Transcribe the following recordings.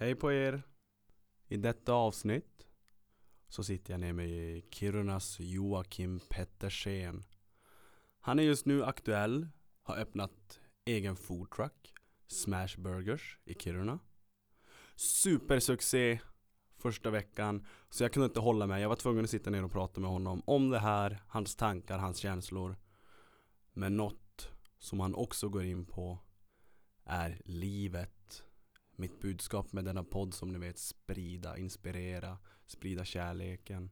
Hej på er! I detta avsnitt så sitter jag ner med Kirunas Joakim Pettersen. Han är just nu aktuell, har öppnat egen foodtruck, Smash Burgers i Kiruna. Supersuccé första veckan, så jag kunde inte hålla mig. Jag var tvungen att sitta ner och prata med honom om det här, hans tankar, hans känslor. Men något som han också går in på är livet. Mitt budskap med denna podd som ni vet sprida, inspirera, sprida kärleken.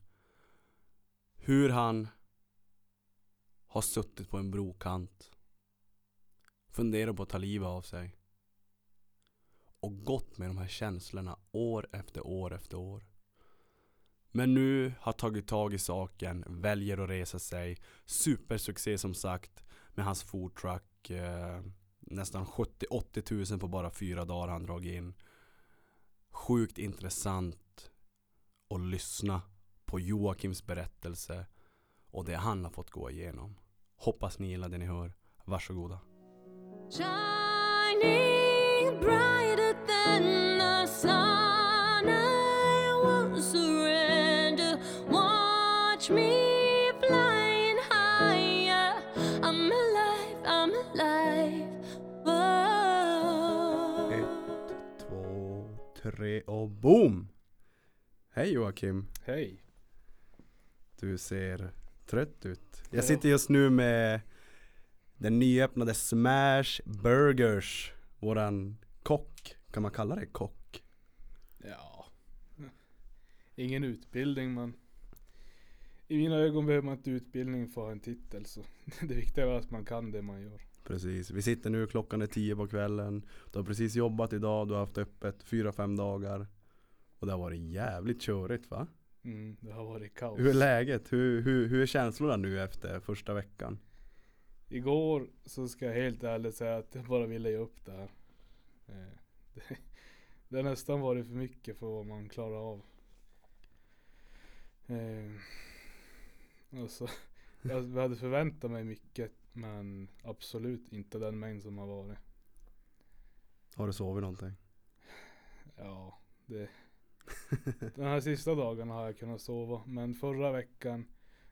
Hur han har suttit på en brokant, Funderat på att ta livet av sig och gått med de här känslorna år efter år efter år. Men nu har tagit tag i saken, väljer att resa sig. Supersuccé som sagt med hans foodtruck. Eh, nästan 70-80 tusen på bara fyra dagar han dragit in. Sjukt intressant att lyssna på Joakims berättelse och det han har fått gå igenom. Hoppas ni gillar det ni hör. Varsågoda. Shining brighter than the sun, tre och boom! Hej Joakim! Hej. Du ser trött ut. Jag Ja. sitter just nu med den nyöppnade Smash Burgers. Våran kock, kan man kalla det kock? Ja. Ingen utbildning men i mina ögon behöver man inte utbildning för att ha en titel så det viktiga är att man kan det man gör. Precis, vi sitter nu, klockan är tio på kvällen. Du har precis jobbat idag, du har haft öppet fyra, fem dagar. Och det har varit jävligt körigt va? Mm, det har varit kaos. Hur är läget? Hur, hur, hur är känslorna nu efter första veckan? Igår så ska jag helt ärligt säga att jag bara ville ge upp det här. Det, det har nästan varit för mycket för vad man klarar av. Eh, alltså, jag hade förväntat mig mycket men absolut inte den mängd som har varit. Har du sovit någonting? Ja, det Den här sista dagarna har jag kunnat sova. Men förra veckan,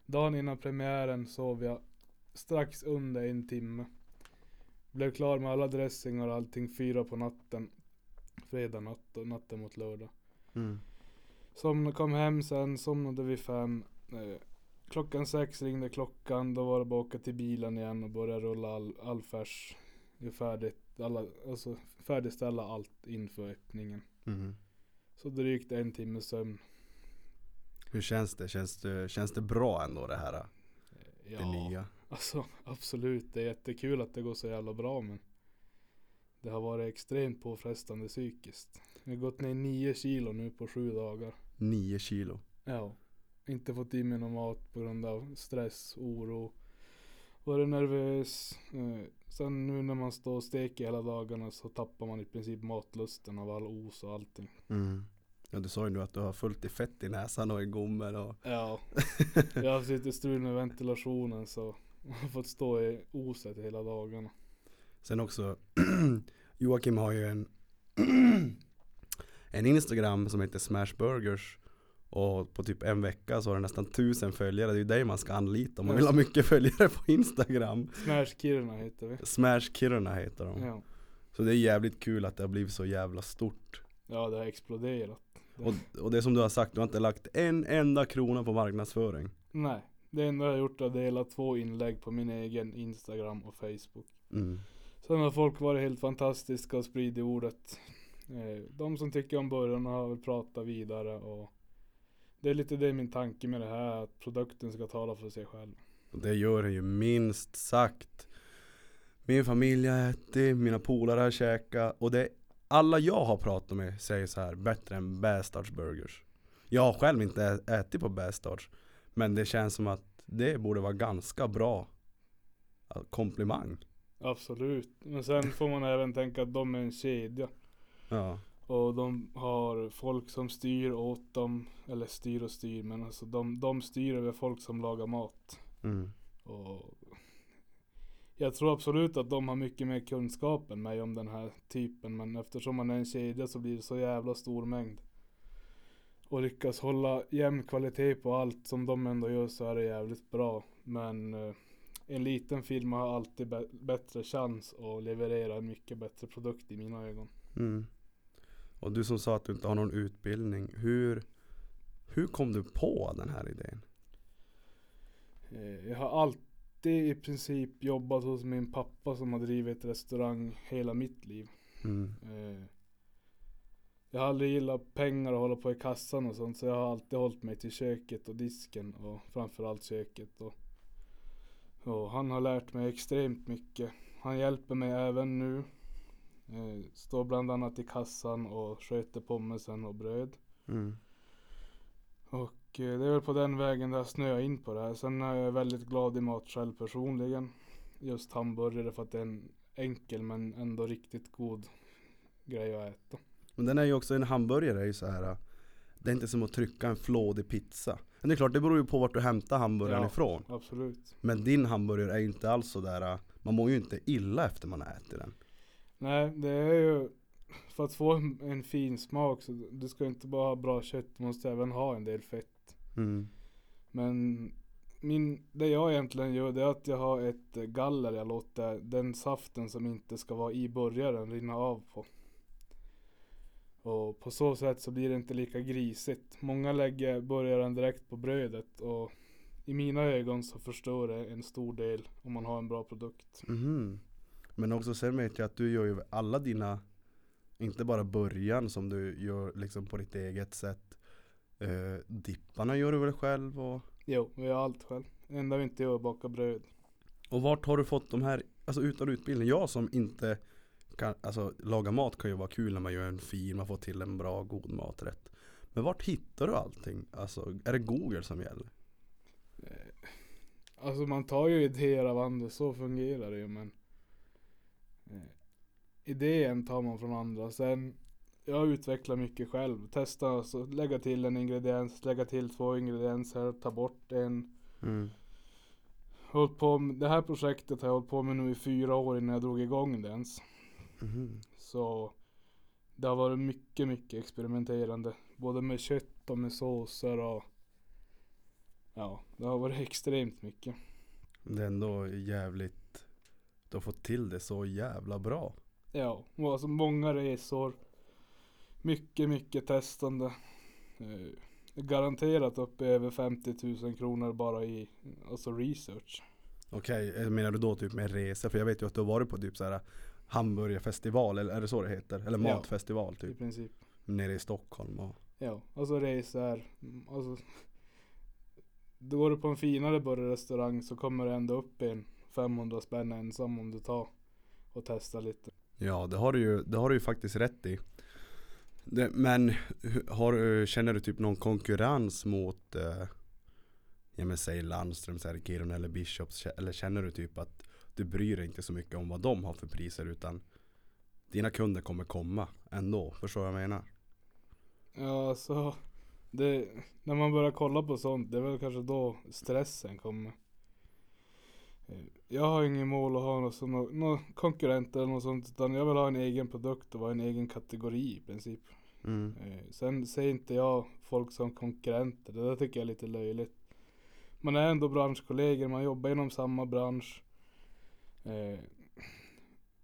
dagen innan premiären sov jag strax under en timme. Blev klar med alla dressingar och allting fyra på natten. Fredag natt och natten mot lördag. Mm. Somnade, kom hem sen, somnade vid fem. Eh, klockan sex ringde klockan. Då var det bara att åka till bilen igen och börja rulla all, all färs. Färdigt, alla, alltså färdigställa allt inför öppningen. Mhm. Så drygt en timme sömn. Hur känns det? Känns det, känns det bra ändå det här? Ja, Det nya? alltså absolut. Det är jättekul att det går så jävla bra men det har varit extremt påfrestande psykiskt. Jag har gått ner 9 kilo nu på sju dagar. Nio kilo. Ja. Inte fått i mig någon mat på grund av stress, oro. Varit nervös. Eh, sen nu när man står och steker hela dagarna så tappar man i princip matlusten av all os och allting. Mm. Ja du sa ju nu att du har fullt i fett i näsan och i gommen och Ja. Jag har haft lite strul med ventilationen så jag har fått stå i oset hela dagarna. Sen också Joakim har ju en En Instagram som heter Smash Burgers Och på typ en vecka så har den nästan tusen följare Det är ju dig man ska anlita om man vill ha mycket följare på Instagram Smash Kiruna heter vi. Smash Kiruna heter de Ja. Så det är jävligt kul att det har blivit så jävla stort ja, det har exploderat. Och, och det som du har sagt, du har inte lagt en enda krona på marknadsföring Nej, det enda jag har gjort är att dela två inlägg på min egen Instagram och Facebook. mm. Sen har folk varit helt fantastiska och spridit ordet. Eh, De som tycker om burgarna har väl pratat vidare och det är lite det min tanke med det här, att produkten ska tala för sig själv. Det gör det ju minst sagt Min familj har ätit, mina polare har käkat och det alla jag har pratat med säger så här bättre än Bastards Burgers Jag har själv inte ätit på Bastards Men det känns som att det borde vara ganska bra komplimang Absolut. Men sen får man även tänka att de är en kedja. Ja, Och de har folk som styr åt dem. Eller styr och styr men alltså de, de styr över folk som lagar mat. mm. Och Jag tror absolut att de har mycket mer kunskap än mig om den här typen men eftersom man är en kedja så blir det så jävla stor mängd. Och lyckas hålla jämn kvalitet på allt som de ändå gör så är det jävligt bra. Men eh, en liten firma har alltid bä- bättre chans att leverera en mycket bättre produkt i mina ögon. Mm. Och du som sa att du inte har någon utbildning, hur, hur kom du på den här idén? Eh, Jag har alltid i princip jobbat hos min pappa som har drivit restaurang hela mitt liv. Mm. Eh, Jag har aldrig gillat pengar och hålla på i kassan och sånt så jag har alltid hållit mig till köket och disken och framförallt köket. Och, och han har lärt mig extremt mycket. Han hjälper mig även nu. Eh, Står bland annat i kassan och sköter pommesen och bröd. Mm. Och eh, det är väl på den vägen det har snöat in på det här. Sen är jag väldigt glad i mat själv personligen. Just hamburgare för att det är en enkel men ändå riktigt god grej att äta. Men den är ju också, en hamburgare är ju så här. Det är inte som att trycka en flådig pizza. Men det är klart, det beror ju på vart du hämtar hamburgaren Ja. ifrån. Absolut. Men din hamburgare är ju inte alls så där. man mår ju inte illa efter man har ätit den. Nej, det är ju för att få en, fin smak så du ska inte bara ha bra kött, du måste även ha en del fett. Mm. Men min, det jag egentligen gör det är att jag har ett galler jag låter den saften som inte ska vara i burgaren rinna av på. Och på så sätt så blir det inte lika grisigt. Många lägger burgaren direkt på brödet och i mina ögon så förstör det en stor del om man har en bra produkt. Mhm. Men också sen vet jag att du gör ju alla dina, inte bara början som du gör liksom på ditt eget sätt. Eh, dipparna gör du väl själv och Jo, vi gör allt själv. Det enda vi inte gör är att baka bröd. Och vart har du fått de här, alltså utan utbildning? Jag som inte kan, alltså laga mat kan ju vara kul när man gör en fin, man får till en bra, god maträtt. Men vart hittar du allting? Alltså, är det Google som gäller? Eh, Alltså man tar ju idéer av andra, så fungerar det ju men Idén tar man från andra. Sen jag utvecklar mycket själv. Testa alltså, lägga till en ingrediens, lägga till två ingredienser, ta bort en. Mm. På med, det här projektet har jag hållit på med nu i fyra år innan jag drog igång det ens. Mhm. Så det har varit mycket, mycket experimenterande. Både med kött och med såser och Ja, det har varit extremt mycket. Det är ändå jävligt, har fått till det så jävla bra. Ja, och alltså många resor. Mycket, mycket testande. Eh, garanterat upp i över 50 000 kronor bara i alltså research. Okej, eh, menar du då typ med resor? För jag vet ju att du har varit på typ så här hamburgerfestival, eller är det så det heter? Eller Ja. matfestival I typ, princip. nere i Stockholm och Ja, alltså resor. Alltså, då går du på en finare burgerrestaurang så kommer det ändå upp i en 500 spänn ensam om du tar och testar lite. Ja, det har du ju, det har du ju faktiskt rätt i. Det, men har, du- känner du typ någon konkurrens mot eh, ja, men säg Landström, här, Kiruna eller Bishops? Eller känner du typ att du bryr dig inte så mycket om vad de har för priser utan dina kunder kommer komma ändå? Förstår vad jag menar? Ja, alltså. Det, när man börjar kolla på sånt, det är väl kanske då stressen kommer. Eh, Jag har ingen mål att ha någon, sån, någon konkurrent eller något sånt, utan jag vill ha en egen produkt och vara en egen kategori i princip. Mm. Eh, Sen ser inte jag folk som konkurrenter, det där tycker jag är lite löjligt. Man är ändå branschkollegor, man jobbar inom samma bransch. Eh,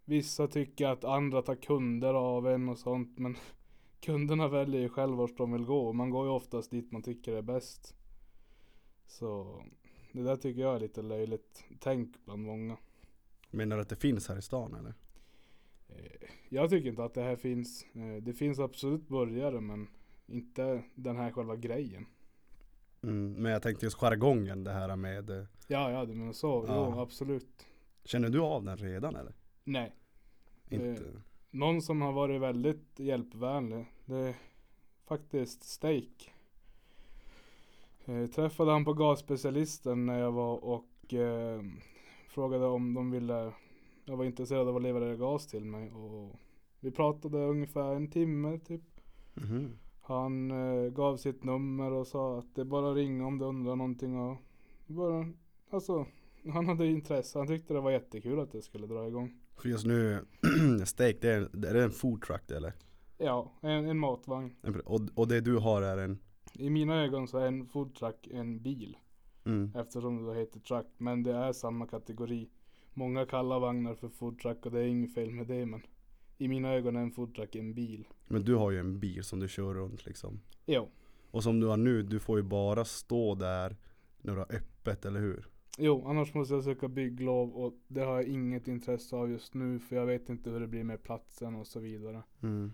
vissa tycker att andra tar kunder av en och sånt, men kunderna väljer ju själv vart de vill gå. Man går ju oftast dit man tycker är bäst. Så det där tycker jag är lite löjligt tänk bland många. Menar du att det finns här i stan eller? Eh, Jag tycker inte att det här finns. Eh, Det finns absolut burgare men inte den här själva grejen. Mm, men jag tänkte just jargongen det här med eh, Ja, ja, du menar så. Ja. Jo, absolut. Känner du av den redan eller? Nej. Inte? Någon som har varit väldigt hjälpvänlig. Det är faktiskt Steak. Eh, träffade han på gasspecialisten när jag var och eh, frågade om de ville Jag var intresserad av att leverera gas till mig och vi pratade ungefär en timme typ. Mhm. Han eh, gav sitt nummer och sa att det är bara ringa om du undrar någonting och bara, alltså han hade intresse. Han tyckte det var jättekul att det skulle dra igång. För just nu, steak det är, är det en food truck eller? Ja, en, en matvagn. Och, och det du har är en I mina ögon så är en food truck en bil. mm. Eftersom det då heter truck. Men det är samma kategori. Många kallar vagnar för food truck och det är inget fel med det men i mina ögon är en food truck en bil. Men du har ju en bil som du kör runt liksom Jo. Och som du har nu, du får ju bara stå där när du har öppet, eller hur? Jo, annars måste jag söka bygglov och det har jag inget intresse av just nu för jag vet inte hur det blir med platsen och så vidare. Mm.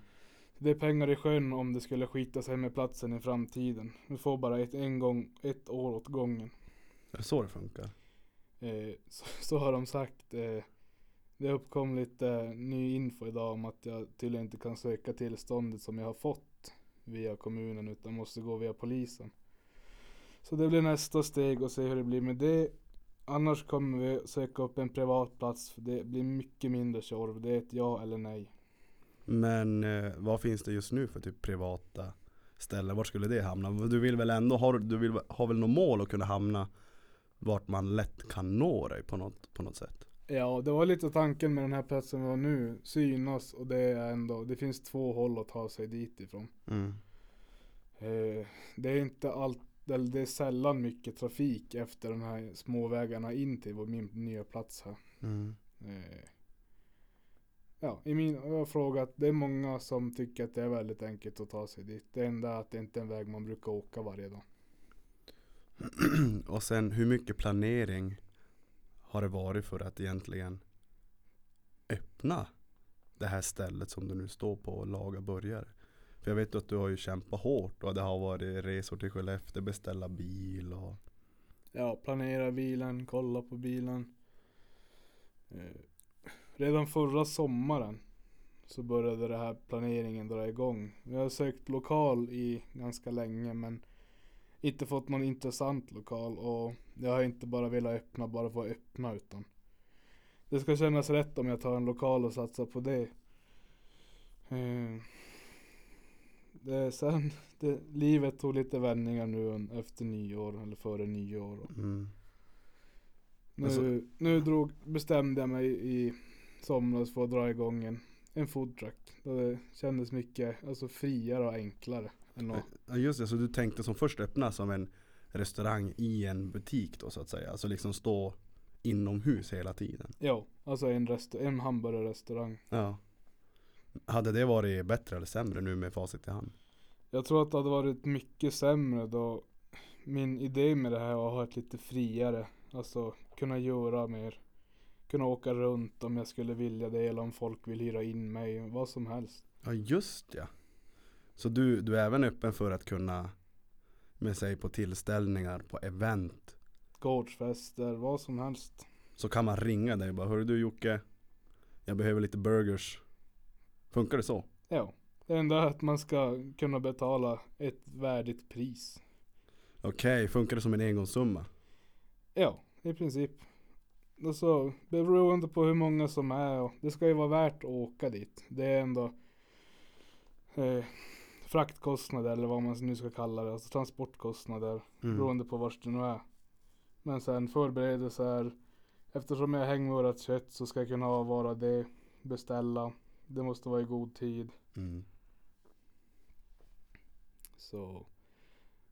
Det är pengar i sjön om det skulle skita sig med platsen i framtiden. Vi får bara ett, en gång, ett år åt gången. Är det så det funkar? Eh, så, så har de sagt. Eh, det uppkom lite ny info idag om att jag tydligen inte kan söka tillståndet som jag har fått via kommunen utan måste gå via polisen. Så det blir nästa steg och se hur det blir med det. Annars kommer vi söka upp en privat plats för det blir mycket mindre tjorv. Det är ett ja eller nej. Men eh, vad finns det just nu för typ privata ställen? Var skulle det hamna? Du vill väl ändå ha, du vill ha väl något mål att kunna hamna vart man lätt kan nå dig på något, på något sätt? Ja, det var lite tanken med den här platsen vi har nu. Synas och det är ändå, det finns två håll att ta sig dit ifrån. Mm. Eh, det är inte allt, eller det är sällan mycket trafik efter de här småvägarna in till vår, min nya plats här. Mm. Eh, ja, i min, frågat, det är många som tycker att det är väldigt enkelt att ta sig dit. Det enda är att det inte är en väg man brukar åka varje dag. Och sen hur mycket planering har det varit för att egentligen öppna det här stället som du nu står på och laga burgare? För jag vet att du har ju kämpat hårt och det har varit resor till Skellefteå, beställa bil och Ja, planera bilen, kolla på bilen. Redan förra sommaren så började det här planeringen dra igång. Vi har sökt lokal i ganska länge men inte fått någon intressant lokal och jag har inte bara velat öppna bara för att öppna utan det ska kännas rätt om jag tar en lokal och satsar på det. Eh, det sen, det, livet tog lite vändningar nu efter nyår eller före nyår. Mm. nu, Alltså- nu drog, bestämde jag mig i somras för att dra igång en, en foodtruck. Det kändes mycket alltså, friare och enklare. Än att, Ja just det, så du tänkte som först öppna som en restaurang i en butik då så att säga. Alltså liksom stå inomhus hela tiden. ja, alltså en, resta- en hamburgerrestaurang. Ja. Hade det varit bättre eller sämre nu med facit i hand? Jag tror att det hade varit mycket sämre då min idé med det här var att ha ett lite friare, alltså kunna göra mer. Kunna åka runt om jag skulle vilja det eller om folk vill hyra in mig, vad som helst. Ja just ja. Så du, du är även öppen för att kunna med sig på tillställningar, på event. Gårdsfester, vad som helst. Så kan man ringa dig och bara Hörru du Jocke Jag behöver lite burgers Funkar det så? Ja, det enda är att man ska kunna betala ett värdigt pris. Okej, funkar det som en engångssumma? Ja, i princip. Och så beroende på hur många som är och det ska ju vara värt att åka dit. Det är ändå eh, fraktkostnader eller vad man nu ska kalla det. Alltså transportkostnader Mm. beroende på vart det nu är. Men sen förberedelser. Eftersom jag hänger med vårat kött så ska jag kunna avvara det, beställa. Det måste vara i god tid. Mm. Så.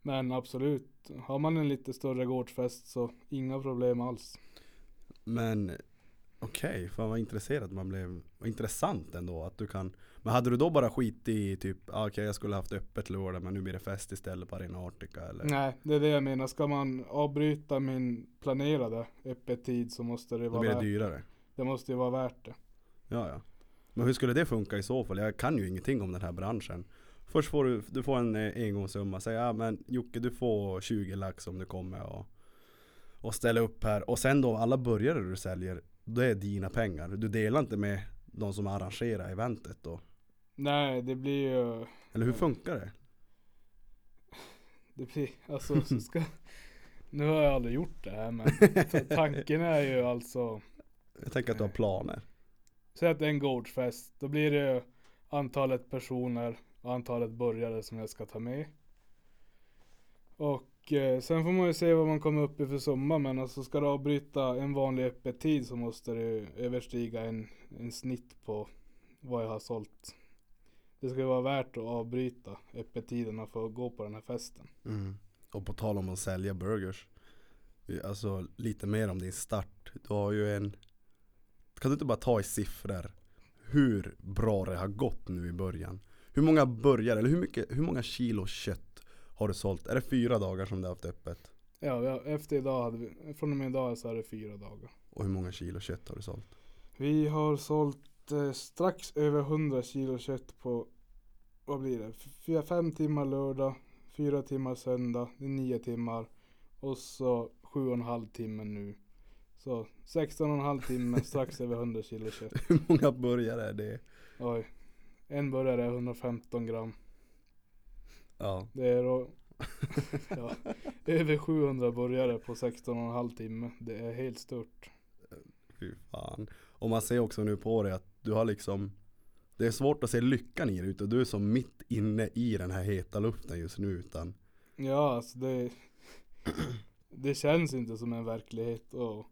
Men absolut, har man en lite större gårdsfest så inga problem alls. Men okej, fan vad intresserad man blev. Vad intressant ändå att du kan Men hade du då bara skit i typ, ah, okej jag skulle haft öppet lördag men nu blir det fest istället på Arena Artica eller? Nej, det är det jag menar. Ska man avbryta min planerade öppettid så måste det Då vara blir det dyrare. det. måste ju vara värt det. Ja, ja. Men hur skulle det funka i så fall? Jag kan ju ingenting om den här branschen. Först får du, du får en eh, engångssumma. Säg ja men Jocke du får 20 lax om du kommer och, och ställer upp här. Och sen då alla burgare du säljer, då är dina pengar. Du delar inte med de som arrangerar eventet då. Nej, det blir ju Eller hur funkar det? Det blir, alltså så ska Nu har jag aldrig gjort det här men ta- tanken är ju alltså Jag tänker att du har planer. Säg att det är en gårdsfest. Då blir det ju antalet personer och antalet burgare som jag ska ta med. Och Eh, sen får man ju se vad man kommer upp i för summa men alltså ska du avbryta en vanlig öppettid så måste det överstiga en, en snitt på vad jag har sålt. Det ska ju vara värt att avbryta öppettiderna för att gå på den här festen. Mm. Och på tal om att sälja burgers. Eh, alltså lite mer om din start. Du har ju en Kan du inte bara ta i siffror Hur bra det har gått nu i början? Hur många burgare, eller hur, mycket, hur många kilo kött har du sålt? Är det fyra dagar som du har haft öppet? Ja, efter idag hade vi, från och med idag så är det fyra dagar. Och hur många kilo kött har du sålt? Vi har sålt eh, strax över 100 kilo kött på, vad blir det, Fyra, fem timmar lördag, fyra timmar söndag, det är nio timmar och så sju och en halv timme nu. Så 16 och en halv timme, strax över 100 kilo kött. Hur många burgare är det? Oj. En burgare är 115 gram. Ja, Det är då, ja, över 700 burgare på 16 och en halv timme. Det är helt stört. fy fan. Och man ser också nu på dig att du har liksom Det är svårt att se lyckan i det utan du är som mitt inne i den här heta luften just nu utan Ja, alltså det Det känns inte som en verklighet och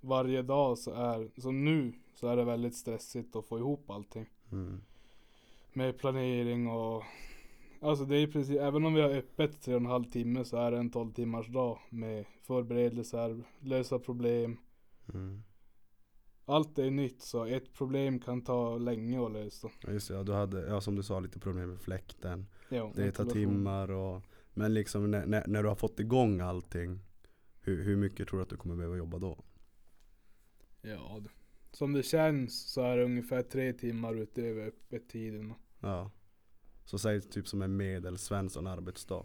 Varje dag så är, som nu, så är det väldigt stressigt att få ihop allting mm. Med planering och Alltså det är precis, även om vi har öppet tre och en halv timme så är det en 12 timmars dag med förberedelser, lösa problem. Mm. Allt är nytt så ett problem kan ta länge att lösa. Ja, Just det, ja, du hade, ja som du sa lite problem med fläkten. Ja, Det tar timmar och Men liksom när, när, när du har fått igång allting hur, hur mycket tror du att du kommer behöva jobba då? Ja, som det känns så är det ungefär tre timmar utöver öppettiden Ja Så säg typ som en medelsvensson arbetsdag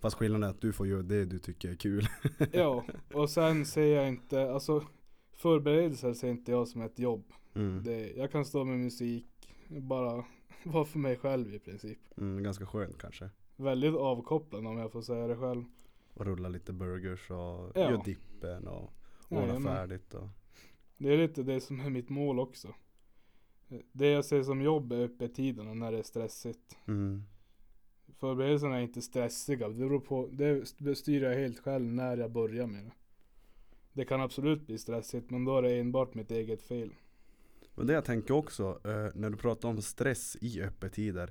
Fast skillnaden är att du får göra det du tycker är kul Ja, och sen ser jag inte, alltså förberedelser ser inte jag som ett jobb. mm. Det, jag kan stå med musik, bara vara för mig själv i princip. Mm, ganska skönt kanske Väldigt avkopplande om jag får säga det själv. Och rulla lite burgers och Ja. göra dippen och ordna Jajamän. färdigt och Det är lite det som är mitt mål också. Det jag ser som jobb är öppettiderna när det är stressigt. mm. Förberedelserna är inte stressiga. Det beror på, det styr jag helt själv när jag börjar med det. Det kan absolut bli stressigt men då är det enbart mitt eget fel. Men det jag tänker också, eh, när du pratar om stress i öppettider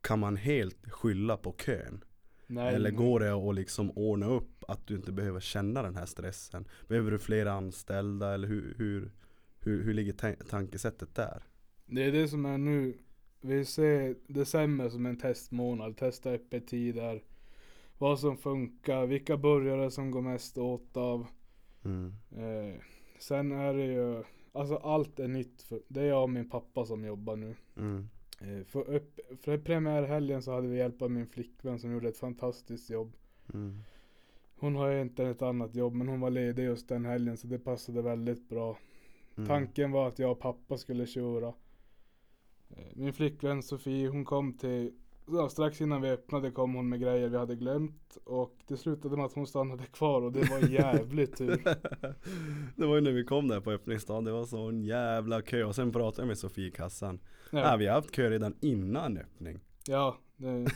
Kan man helt skylla på kön? Nej, Eller går det att liksom ordna upp att du inte behöver känna den här stressen? Behöver du fler anställda eller hur, hur, hur, hur ligger ta- tankesättet där? Det är det som är nu. Vi ser december som en testmånad. Testa öppettider. Vad som funkar. Vilka burgare som går mest åt av. Mm. Eh, sen är det ju. Alltså allt är nytt. För, det är jag och min pappa som jobbar nu. Mm. Eh, för, upp, för premiärhelgen så hade vi hjälp av min flickvän som gjorde ett fantastiskt jobb. Mm. Hon har egentligen ett annat jobb men hon var ledig just den helgen så det passade väldigt bra. Mm. Tanken var att jag och pappa skulle köra. Eh, Min flickvän Sofie hon kom till, ja, strax innan vi öppnade kom hon med grejer vi hade glömt. Och det slutade med att hon stannade kvar och det var jävligt tur. det var ju när vi kom där på öppningsdagen, det var sån jävla kö och sen pratade jag med Sofie i kassan ja. Ja, vi har haft kö redan innan öppning ja det,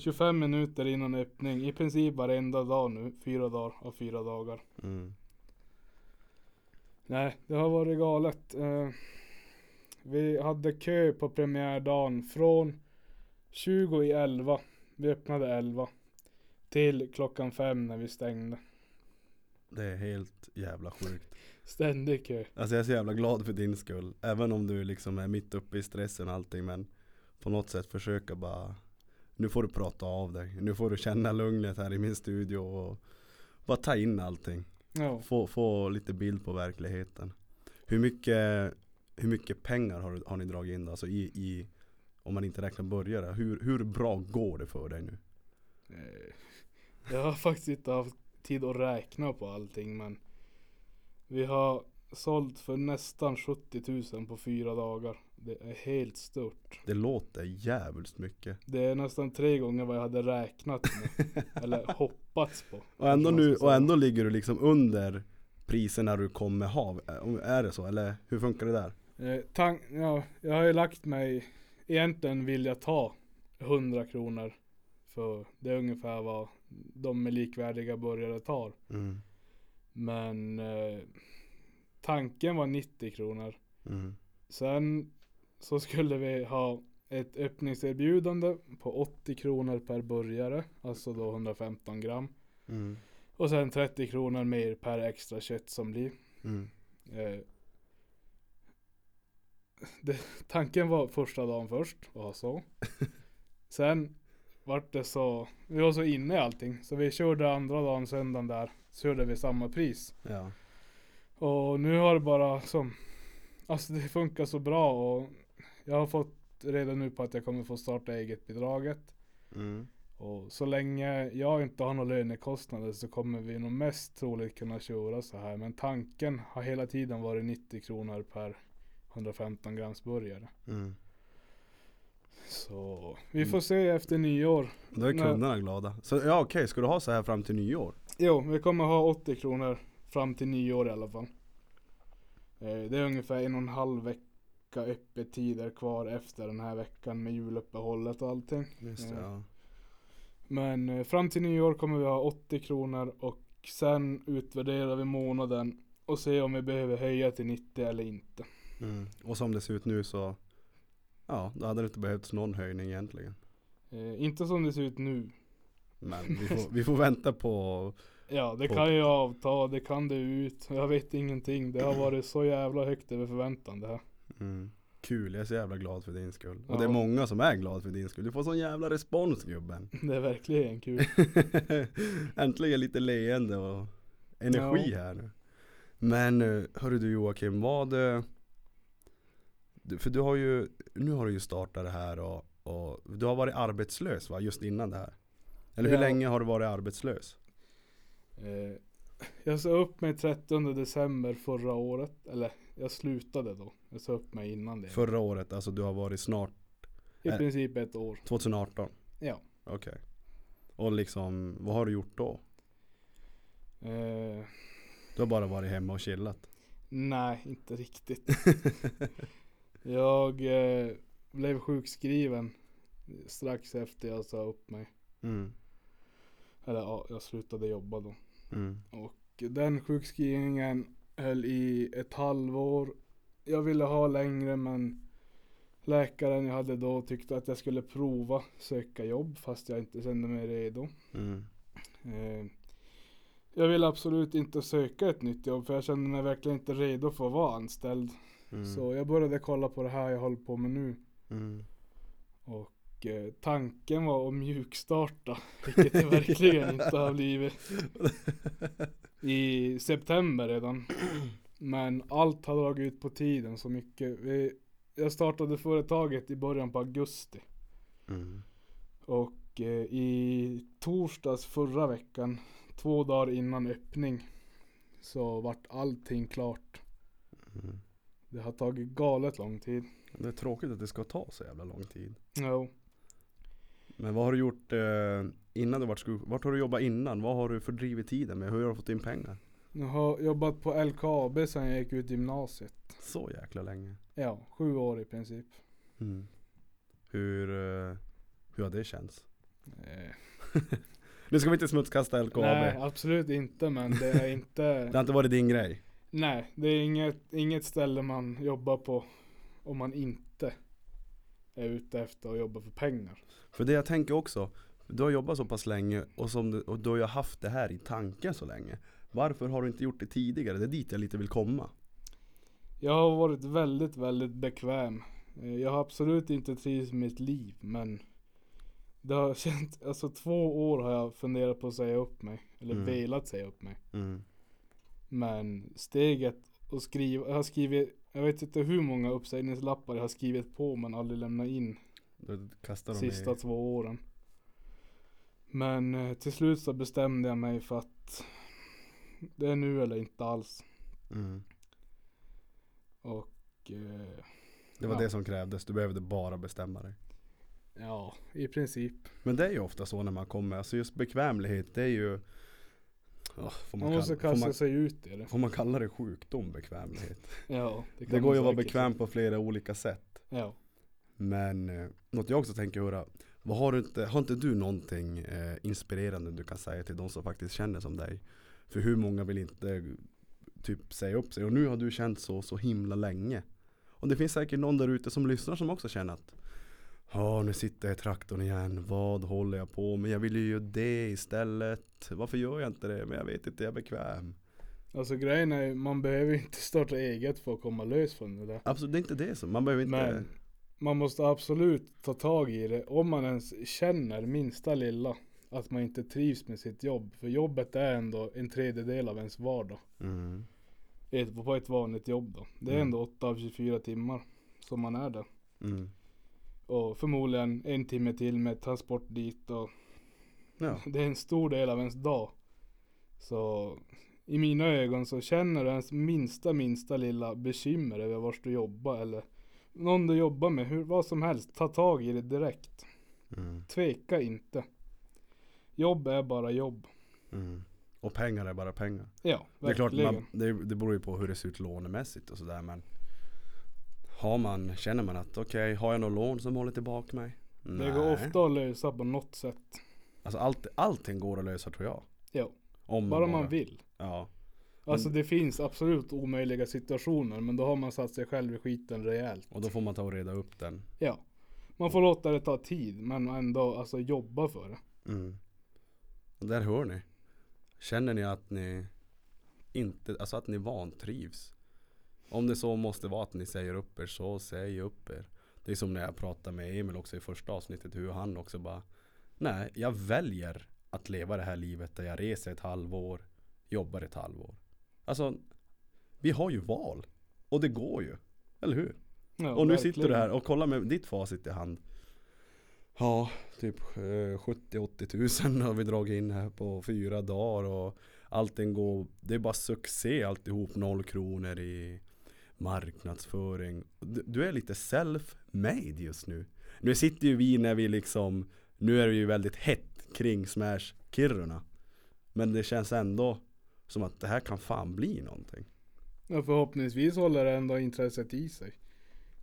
25 minuter innan öppning. I princip varenda dag nu. Fyra dagar av fyra dagar. mm. Nej, det har varit galet. Eh, vi hade kö på premiärdagen från 20 i 11. Vi öppnade 11. Till klockan 5 när vi stängde. Det är helt jävla sjukt Ständig kö. Alltså jag är så jävla glad för din skull Även om du liksom är mitt uppe i stressen och allting men På något sätt försöka bara Nu får du prata av dig Nu får du känna lugnet här i min studio och Bara ta in allting Ja. Få, få lite bild på verkligheten Hur mycket Hur mycket pengar har, har ni dragit in? Alltså i, i Om man inte räknar börjare hur, hur bra går det för dig nu? Eh, Jag har faktiskt inte haft tid att räkna på allting men Vi har sålt för nästan 70 000 på fyra dagar. Det är helt stört. Det låter jävligt mycket Det är nästan tre gånger vad jag hade räknat med. eller hoppats på. Och ändå, nu, och ändå ligger du liksom under priserna du kommer ha. Är det så? Eller hur funkar det där? Eh, tank, ja, jag har ju lagt mig, egentligen vill jag ta 100 kronor För det är ungefär vad de med likvärdiga burgare tar. Mm. Men eh, tanken var 90 kronor. Mm. Sen så skulle vi ha ett öppningserbjudande på 80 kronor per burgare. Alltså då 115 gram. Mm. Och sen 30 kronor mer per extra kött som blir. Mm. Eh, det, tanken var första dagen först ha så. Sen vart det så, vi var så inne i allting. Så vi körde andra dagen, söndagen där, körde vi samma pris. Ja. Och nu har det bara som, alltså det funkar så bra och jag har fått redan nu på att jag kommer få starta eget bidraget. Mm. Och så länge jag inte har några lönekostnader så kommer vi nog mest troligt kunna köra så här. Men tanken har hela tiden varit 90 kronor per 115 grams burgare. Mm. Så vi får se efter nyår. Då är kunderna glada. Så ja okej, ska du ha så här fram till nyår? Jo, vi kommer ha 80 kronor fram till nyår i alla fall. Eh, Det är ungefär en och en halv vecka öppettider kvar efter den här veckan med juluppehållet och allting. Just det, Ja. ja. Men eh, fram till nyår kommer vi ha 80 kronor och sen utvärderar vi månaden och ser om vi behöver höja till 90 eller inte. Mm. Och som det ser ut nu så Ja, då hade det inte behövts någon höjning egentligen. Eh, inte som det ser ut nu. Men vi får, vi får vänta på Ja, det På- kan ju avta, det kan det ut. Jag vet ingenting. Det har varit så jävla högt över förväntan det här. mm. Kul, jag är så jävla glad för din skull. Och det är Ja. många som är glad för din skull. Du får sån jävla respons gubben. Det är verkligen kul. Äntligen lite leende och energi Ja. här nu. Men eh, hörru du Joakim, vad eh, För du har ju, nu har du ju startat det här och, och du har varit arbetslös va, just innan det här? Eller hur Ja. länge har du varit arbetslös? Eh, jag sa upp mig 30 december förra året. Eller jag slutade då. Jag sa upp mig innan det. Förra året, alltså du har varit snart I äh. princip ett år. 2018? Ja. Okej. Och liksom, vad har du gjort då? Eh, Du har bara varit hemma och chillat? nej, inte riktigt. jag eh, blev sjukskriven strax efter jag sa upp mig. Mm. Eller ja, jag slutade jobba då. Mm. Och den sjukskrivningen höll i ett halvår. Jag ville ha längre men läkaren jag hade då tyckte att jag skulle prova söka jobb fast jag inte kände mig redo. Mm. Eh, jag ville absolut inte söka ett nytt jobb för jag kände mig verkligen inte redo för att vara anställd. Mm. Så jag började kolla på det här jag håller på med nu. Mm. Och eh, tanken var att mjukstarta. Vilket det verkligen inte har blivit. I september redan. Men allt har dragit ut på tiden så mycket. Vi, jag startade företaget i början på augusti. Mm. Och eh, i torsdags förra veckan, två dagar innan öppning, så vart allting klart. Mm. Det har tagit galet lång tid. Det är tråkigt att det ska ta så jävla lång tid. Jo. Men vad har du gjort eh, innan du vart sjuk? Vart har du jobbat innan? Vad har du fördrivit tiden med? Hur har du fått in pengar? Jag har jobbat på LKAB sedan jag gick ut gymnasiet. Så jäkla länge. Ja, sju år i princip. Mm. Hur, eh, hur har det känts? Eh, Nu ska vi inte smutskasta LKAB. nej, absolut inte men det är inte Det har inte varit din grej. Nej, det är inget, inget ställe man jobbar på om man inte är ute efter att jobba för pengar. För det jag tänker också, du har jobbat så pass länge och, som du, och du har ju haft det här i tanken så länge. Varför har du inte gjort det tidigare? Det är dit jag lite vill komma. Jag har varit väldigt, väldigt bekväm. Eh, Jag har absolut inte trivts med mitt liv men det har känt, alltså två år har jag funderat på att säga upp mig. Eller Mm. velat säga upp mig. Mm. Men steget att skriva, jag har skrivit, jag vet inte hur många uppsägningslappar jag har skrivit på men aldrig lämnat in Då kastar de sista i... två åren. Men eh, till slut så bestämde jag mig för att det är nu eller inte alls. Mm. Och eh, Det var Ja. det som krävdes, du behövde bara bestämma dig. ja, i princip. Men det är ju ofta så när man kommer, alltså just bekvämlighet det är ju ja, man Man måste kalla, kasta man, sig ut i det. får man kalla det sjukdom bekvämlighet? Ja, kan Det går ju att vara bekväm på flera olika sätt. Ja. Men eh, något jag också tänker höra Vad har, du inte, har inte du någonting eh, inspirerande du kan säga till de som faktiskt känner som dig? För hur många vill inte typ säga upp sig? Och nu har du känt så, så himla länge. Och det finns säkert någon där ute som lyssnar som också känner att Ja, nu sitter jag i traktorn igen. Vad håller jag på med? Jag vill ju göra det istället. Varför gör jag inte det? Men jag vet inte, jag är bekväm. Alltså grejen är man behöver inte starta eget för att komma lös från det där. Absolut, det är inte det som. Man behöver inte. Men man måste absolut ta tag i det om man ens känner minsta lilla att man inte trivs med sitt jobb. För jobbet är ändå en tredjedel av ens vardag. Mm. Ett, på ett vanligt jobb då. Det är Mm. ändå 8 av 24 timmar som man är där. Mm. Och förmodligen en timme till med transport dit och Ja. det är en stor del av ens dag. Så i mina ögon så känner du ens minsta minsta lilla bekymmer över vart du jobbar eller någon du jobbar med, hur, vad som helst, ta tag i det direkt. Mm. Tveka inte. Jobb är bara jobb. Mm. Och pengar är bara pengar. Ja, Det är klart, verkligen. man, det, det beror ju på hur det ser ut lånemässigt och sådär men Har man, känner man att okej, har jag något lån som håller tillbaka mig? Det går ofta att lösa på något sätt. Alltså allt, allting går att lösa tror jag. Ja, Om bara man vill. Ja. Alltså det finns absolut omöjliga situationer men då har man satt sig själv i skiten rejält. Och då får man ta och reda upp den. Ja. Man får låta det ta tid men ändå alltså jobba för det. Mm. Och där hör ni. Känner ni att ni inte, alltså att ni vantrivs? Om det så måste vara att ni säger upp er så säg upp er. Det är som när jag pratade med Emil också i första avsnittet hur han också bara Nej, jag väljer att leva det här livet där jag reser ett halvår, jobbar ett halvår. Alltså, vi har ju val. Och det går ju. Eller hur? Ja, och nu verkligen. sitter du här och kollar med ditt facit i hand. Ja, typ eh, 70-80 tusen har vi dragit in här på fyra dagar och allting går, det är bara succé alltihop, noll kronor i marknadsföring. Du, är lite self-made just nu. Nu sitter ju vi när vi liksom, nu är det ju väldigt hett kring Smash Kiruna. Men det känns ändå som att det här kan fan bli någonting. Ja, förhoppningsvis håller det ändå intresset i sig.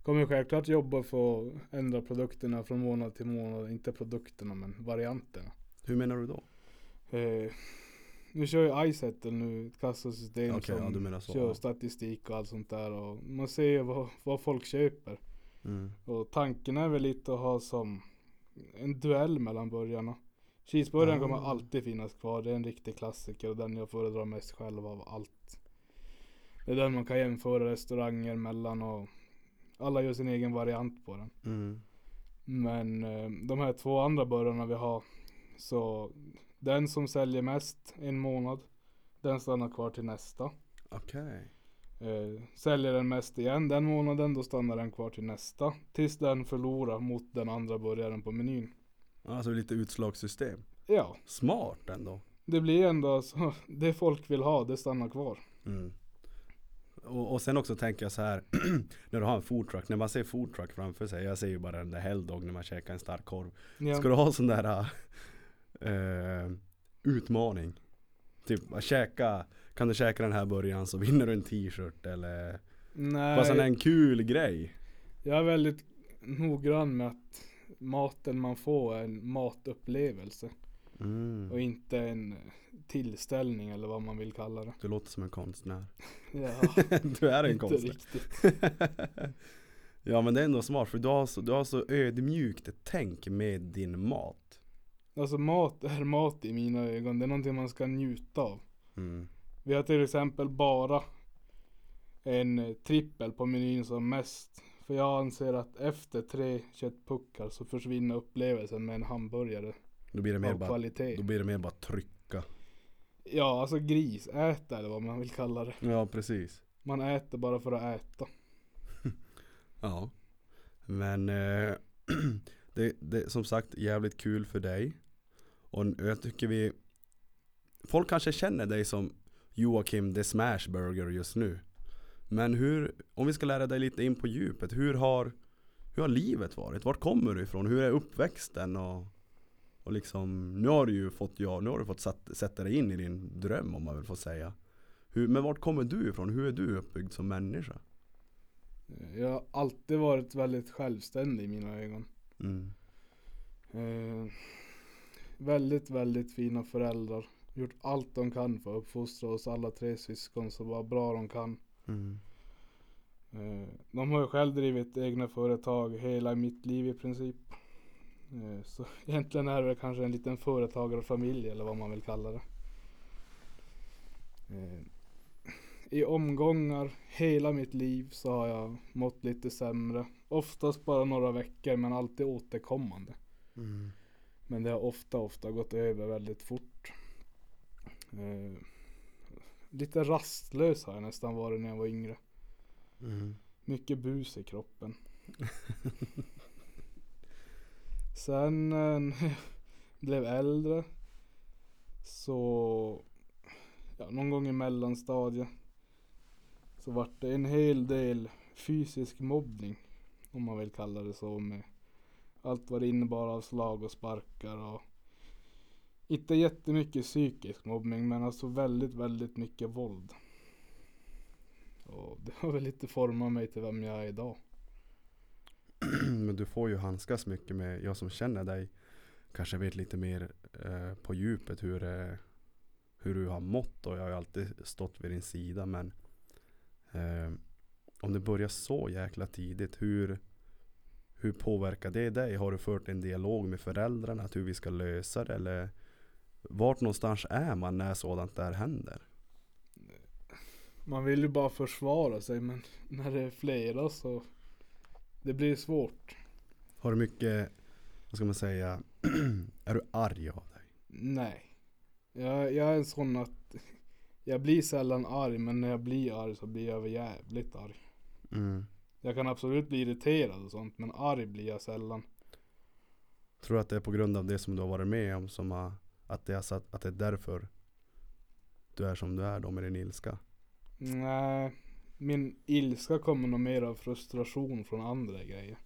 Kommer självklart jobba för att ändra produkterna från månad till månad. Inte produkterna men varianterna. Hur menar du då? Eh, nu kör ju iSettle nu ett kassasystem Okej, som ja, så, kör ja. statistik och allt sånt där. Och man ser ju vad, vad folk köper. Mm. Och tanken är väl lite att ha som en duell mellan burgarna. Cheeseburgaren Ah. kommer alltid finnas kvar. Det är en riktig klassiker och den jag föredrar mest själv av allt. Det är den man kan jämföra restauranger mellan och alla gör sin egen variant på den. Mm. Men eh, de här två andra burgarna vi har så den som säljer mest en månad den stannar kvar till nästa. Okej. Eh, säljer den mest igen den månaden då stannar den kvar till nästa. Tills den förlorar mot den andra burgaren på menyn. Alltså lite utslagssystem. Ja, Smart ändå. det blir ändå så. Det folk vill ha det stannar kvar. Mm. Och, och sen också tänker jag så här När du har en foodtruck, när man ser foodtruck framför sig Jag ser ju bara den där helldog när man käkar en stark korv Ja. Ska du ha sån där äh, Utmaning Typ att käka Kan du käka den här början så vinner du en t-shirt eller Bara sån Nej, en kul grej jag är väldigt noggrann med att maten man får är en matupplevelse. mm. Och inte en tillställning eller vad man vill kalla det. Du låter som en konstnär Ja, Du är en inte konstnär riktigt. Ja men det är ändå smart för du har så, du har så ödmjukt tänk med din mat Alltså mat är mat i mina ögon. Det är någonting man ska njuta av. mm. Vi har till exempel bara en trippel på menyn som mest. För jag anser att efter tre köttpuckar så försvinner upplevelsen med en hamburgare Då blir det mer bara kvalitet. Då blir det mer bara trycka Ja, alltså gris, äta eller vad man vill kalla det. Ja precis Man äter bara för att äta. Ja Men eh, det, det som sagt jävligt kul för dig Och jag tycker vi Folk kanske känner dig som Joakim the Smashburger just nu Men hur, om vi ska lära dig lite in på djupet Hur har Hur har livet varit? Vart kommer du ifrån? Hur är uppväxten? Och, och liksom Nu har du ju fått, ja, nu har du fått satt, sätta dig in i din dröm om man vill få säga hur, Men vart kommer du ifrån? Hur är du uppbyggd som människa? Jag har alltid varit väldigt självständig i mina ögon. Mm. Eh, väldigt, väldigt fina föräldrar. Gjort allt de kan för att uppfostra oss alla tre syskon så bara bra de kan. Mm. Eh, de har ju själv drivit egna företag hela mitt liv i princip. Eh, så egentligen är det kanske en liten företagarfamilj eller vad man vill kalla det. Eh, I omgångar hela mitt liv så har jag mått lite sämre. Oftast bara några veckor men alltid återkommande. Mm. Men det har ofta, ofta gått över väldigt fort. Eh, lite rastlös har jag nästan varit när jag var yngre. Mm. Mycket bus i kroppen. Sen eh, när jag blev äldre så ja, någon gång i mellanstadiet så vart det en hel del fysisk mobbning om man vill kalla det så med allt vad det innebar av slag och sparkar och inte jättemycket psykisk mobbning men alltså väldigt, väldigt mycket våld. Och det har väl lite format mig till vem jag är idag. Men du får ju handskas mycket med, jag som känner dig kanske vet lite mer eh, på djupet hur, eh, hur du har mått och jag har ju alltid stått vid din sida men eh, om det börjar så jäkla tidigt, hur, hur påverkar det dig? Har du fört en dialog med föräldrarna att hur vi ska lösa det eller vart någonstans är man när sådant där händer? Man vill ju bara försvara sig men när det är flera så det blir svårt. Har du mycket, vad ska man säga, är du arg av dig? Nej. Jag, jag är en sån att jag blir sällan arg men när jag blir arg så blir jag jävligt arg. Mm. Jag kan absolut bli irriterad och sånt men arg blir jag sällan. Tror du att det är på grund av det som du har varit med om som har, att det är, satt, att det är därför du är som du är då med din ilska? Nej. Min ilska kommer nog mer av frustration från andra grejer.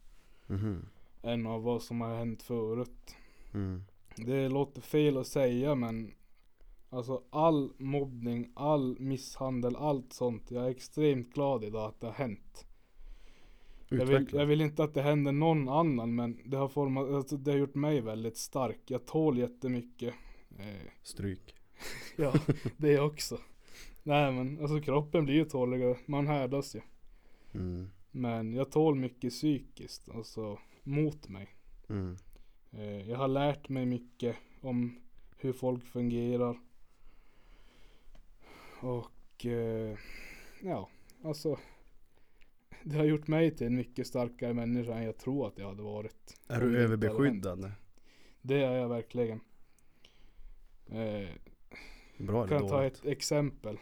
Mhm. Än av vad som har hänt förut. Mm. Det låter fel att säga men Alltså all mobbning, all misshandel, allt sånt. Jag är extremt glad idag att det har hänt. Jag vill, jag vill inte att det händer någon annan men det har format, alltså det har gjort mig väldigt stark. Jag tål jättemycket. Eh, Stryk. ja, det också. Nej men alltså kroppen blir ju tåligare. Man härdas ju. Mm. Men jag tål mycket psykiskt, alltså mot mig. Mm. Eh, jag har lärt mig mycket om hur folk fungerar. Och eh, ja, alltså. Det har gjort mig till en mycket starkare människa än jag tror att jag hade varit. Är du överbeskyddande? Det är jag verkligen. Eh, Bra eller kan jag ta dåligt? ett exempel.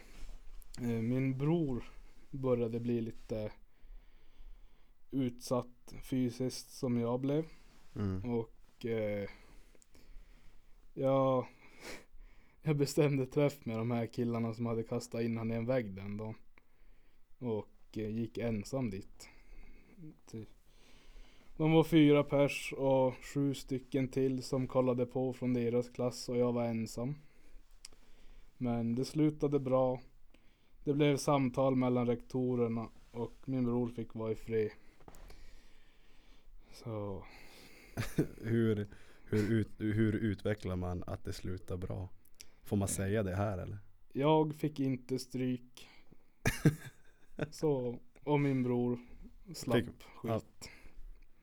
Eh, min bror började bli lite utsatt fysiskt som jag blev. Mm. Och eh, jag, jag bestämde träff med de här killarna som hade kastat in han i en vägg den dagen. Och gick ensam dit. Typ. De var fyra pers och sju stycken till som kollade på från deras klass och jag var ensam. Men det slutade bra. Det blev samtal mellan rektorerna och min bror fick vara i fred. Så Hur, hur, ut, hur utvecklar man att det slutar bra? Får man säga det här eller? Jag fick inte stryk. Så, och min bror slapp Fick- skit.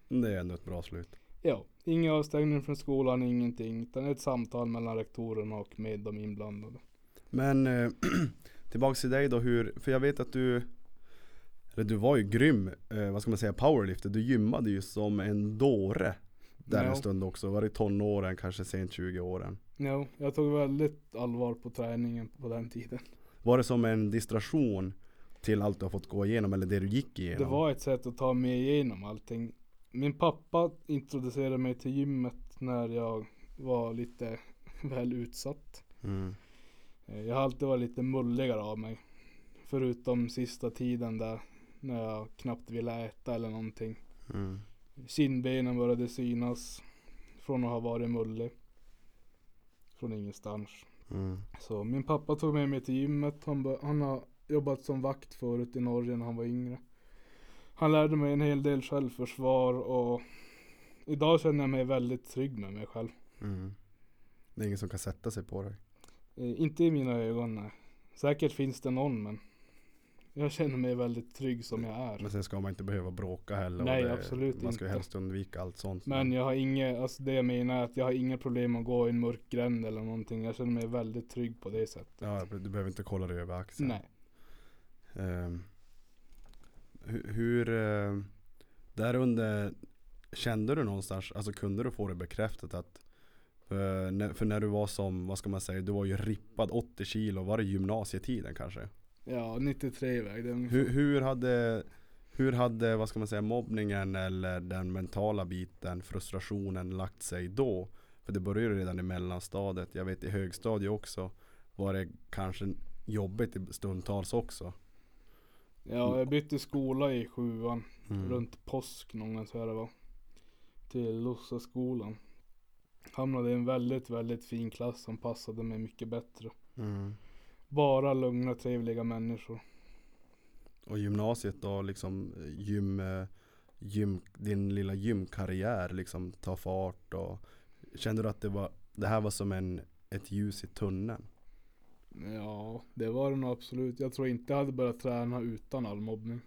Det är ändå ett bra slut. Ja, ingen avstängning från skolan, ingenting. Utan ett samtal mellan rektorerna och med de inblandade. Men eh, tillbaks till dig då hur, för jag vet att du eller du var ju grym, eh, vad ska man säga, powerlifter. Du gymmade ju som en dåre där Ja. en stund också. Var det i tonåren, kanske sent 20-åren? Ja, jag tog väldigt allvar på träningen på den tiden. Var det som en distraktion till allt du har fått gå igenom eller det du gick igenom? Det var ett sätt att ta mig igenom allting. Min pappa introducerade mig till gymmet när jag var lite väl utsatt. mm. Eh, Jag har alltid varit lite mulligare av mig. Förutom sista tiden där när jag knappt ville äta eller någonting. Mm. Kindbenen började synas från att ha varit mullig. Från ingenstans. Mm. Så min pappa tog med mig till gymmet. Han, han har jobbat som vakt förut i Norge när han var yngre. Han lärde mig en hel del självförsvar och idag känner jag mig väldigt trygg med mig själv. Mm. Det är ingen som kan sätta sig på dig. Eh, inte i mina ögon nej. Säkert finns det någon men jag känner mig väldigt trygg som jag är. Men sen ska man inte behöva bråka heller. Nej, det, absolut Man ska inte. helst undvika allt sånt. Men jag har inget, alltså det jag menar är att jag har inga problem att gå i en mörk gränd eller någonting. Jag känner mig väldigt trygg på det sättet. Ja, du behöver inte kolla dig över axeln. Nej. Ehm, hur, eh, där under Kände du någonstans, alltså kunde du få det bekräftat att för när, för när du var som, vad ska man säga, du var ju rippad 80 kilo, var det gymnasietiden kanske? Ja, 93 vägde. Hur, hur hade, hur hade, vad ska man säga, mobbningen eller den mentala biten, frustrationen lagt sig då? För det började ju redan i mellanstadiet, jag vet i högstadiet också var det kanske jobbigt i stundtals också. Ja, jag bytte skola i sjuan. Mm. Runt påsk någon gång tror jag det var. Till Lossaskolan. Hamnade i en väldigt, väldigt fin klass som passade mig mycket bättre. Mm. Bara lugna, trevliga människor. Och gymnasiet då liksom gym, gym, din lilla gymkarriär liksom tar fart och Kände du att det var, det här var som en, ett ljus i tunneln? Ja, det var det nog absolut. Jag tror inte jag hade börjat träna utan all mobbning.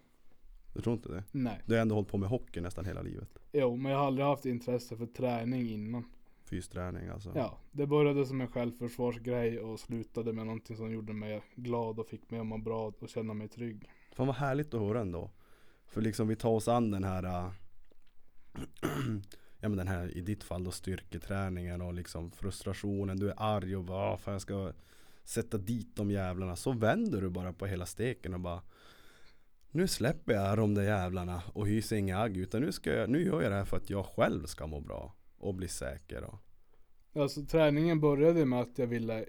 Du tror inte det? Nej. Du har ändå hållit på med hockey nästan hela livet. Jo, men jag har aldrig haft intresse för träning innan. Fysträning alltså. Ja, det började som en självförsvarsgrej och slutade med någonting som gjorde mig glad och fick mig att må bra och känna mig trygg. Fan vad härligt att höra ändå. För liksom vi tar oss an den här äh, Ja men den här i ditt fall då styrketräningen och liksom frustrationen. Du är arg och bara "Ah, fan jag ska sätta dit de jävlarna. Så vänder du bara på hela steken och bara Nu släpper jag de där jävlarna och hyser inga agg utan nu, ska jag, nu gör jag det här för att jag själv ska må bra och bli säker. Och, Alltså träningen började med att jag ville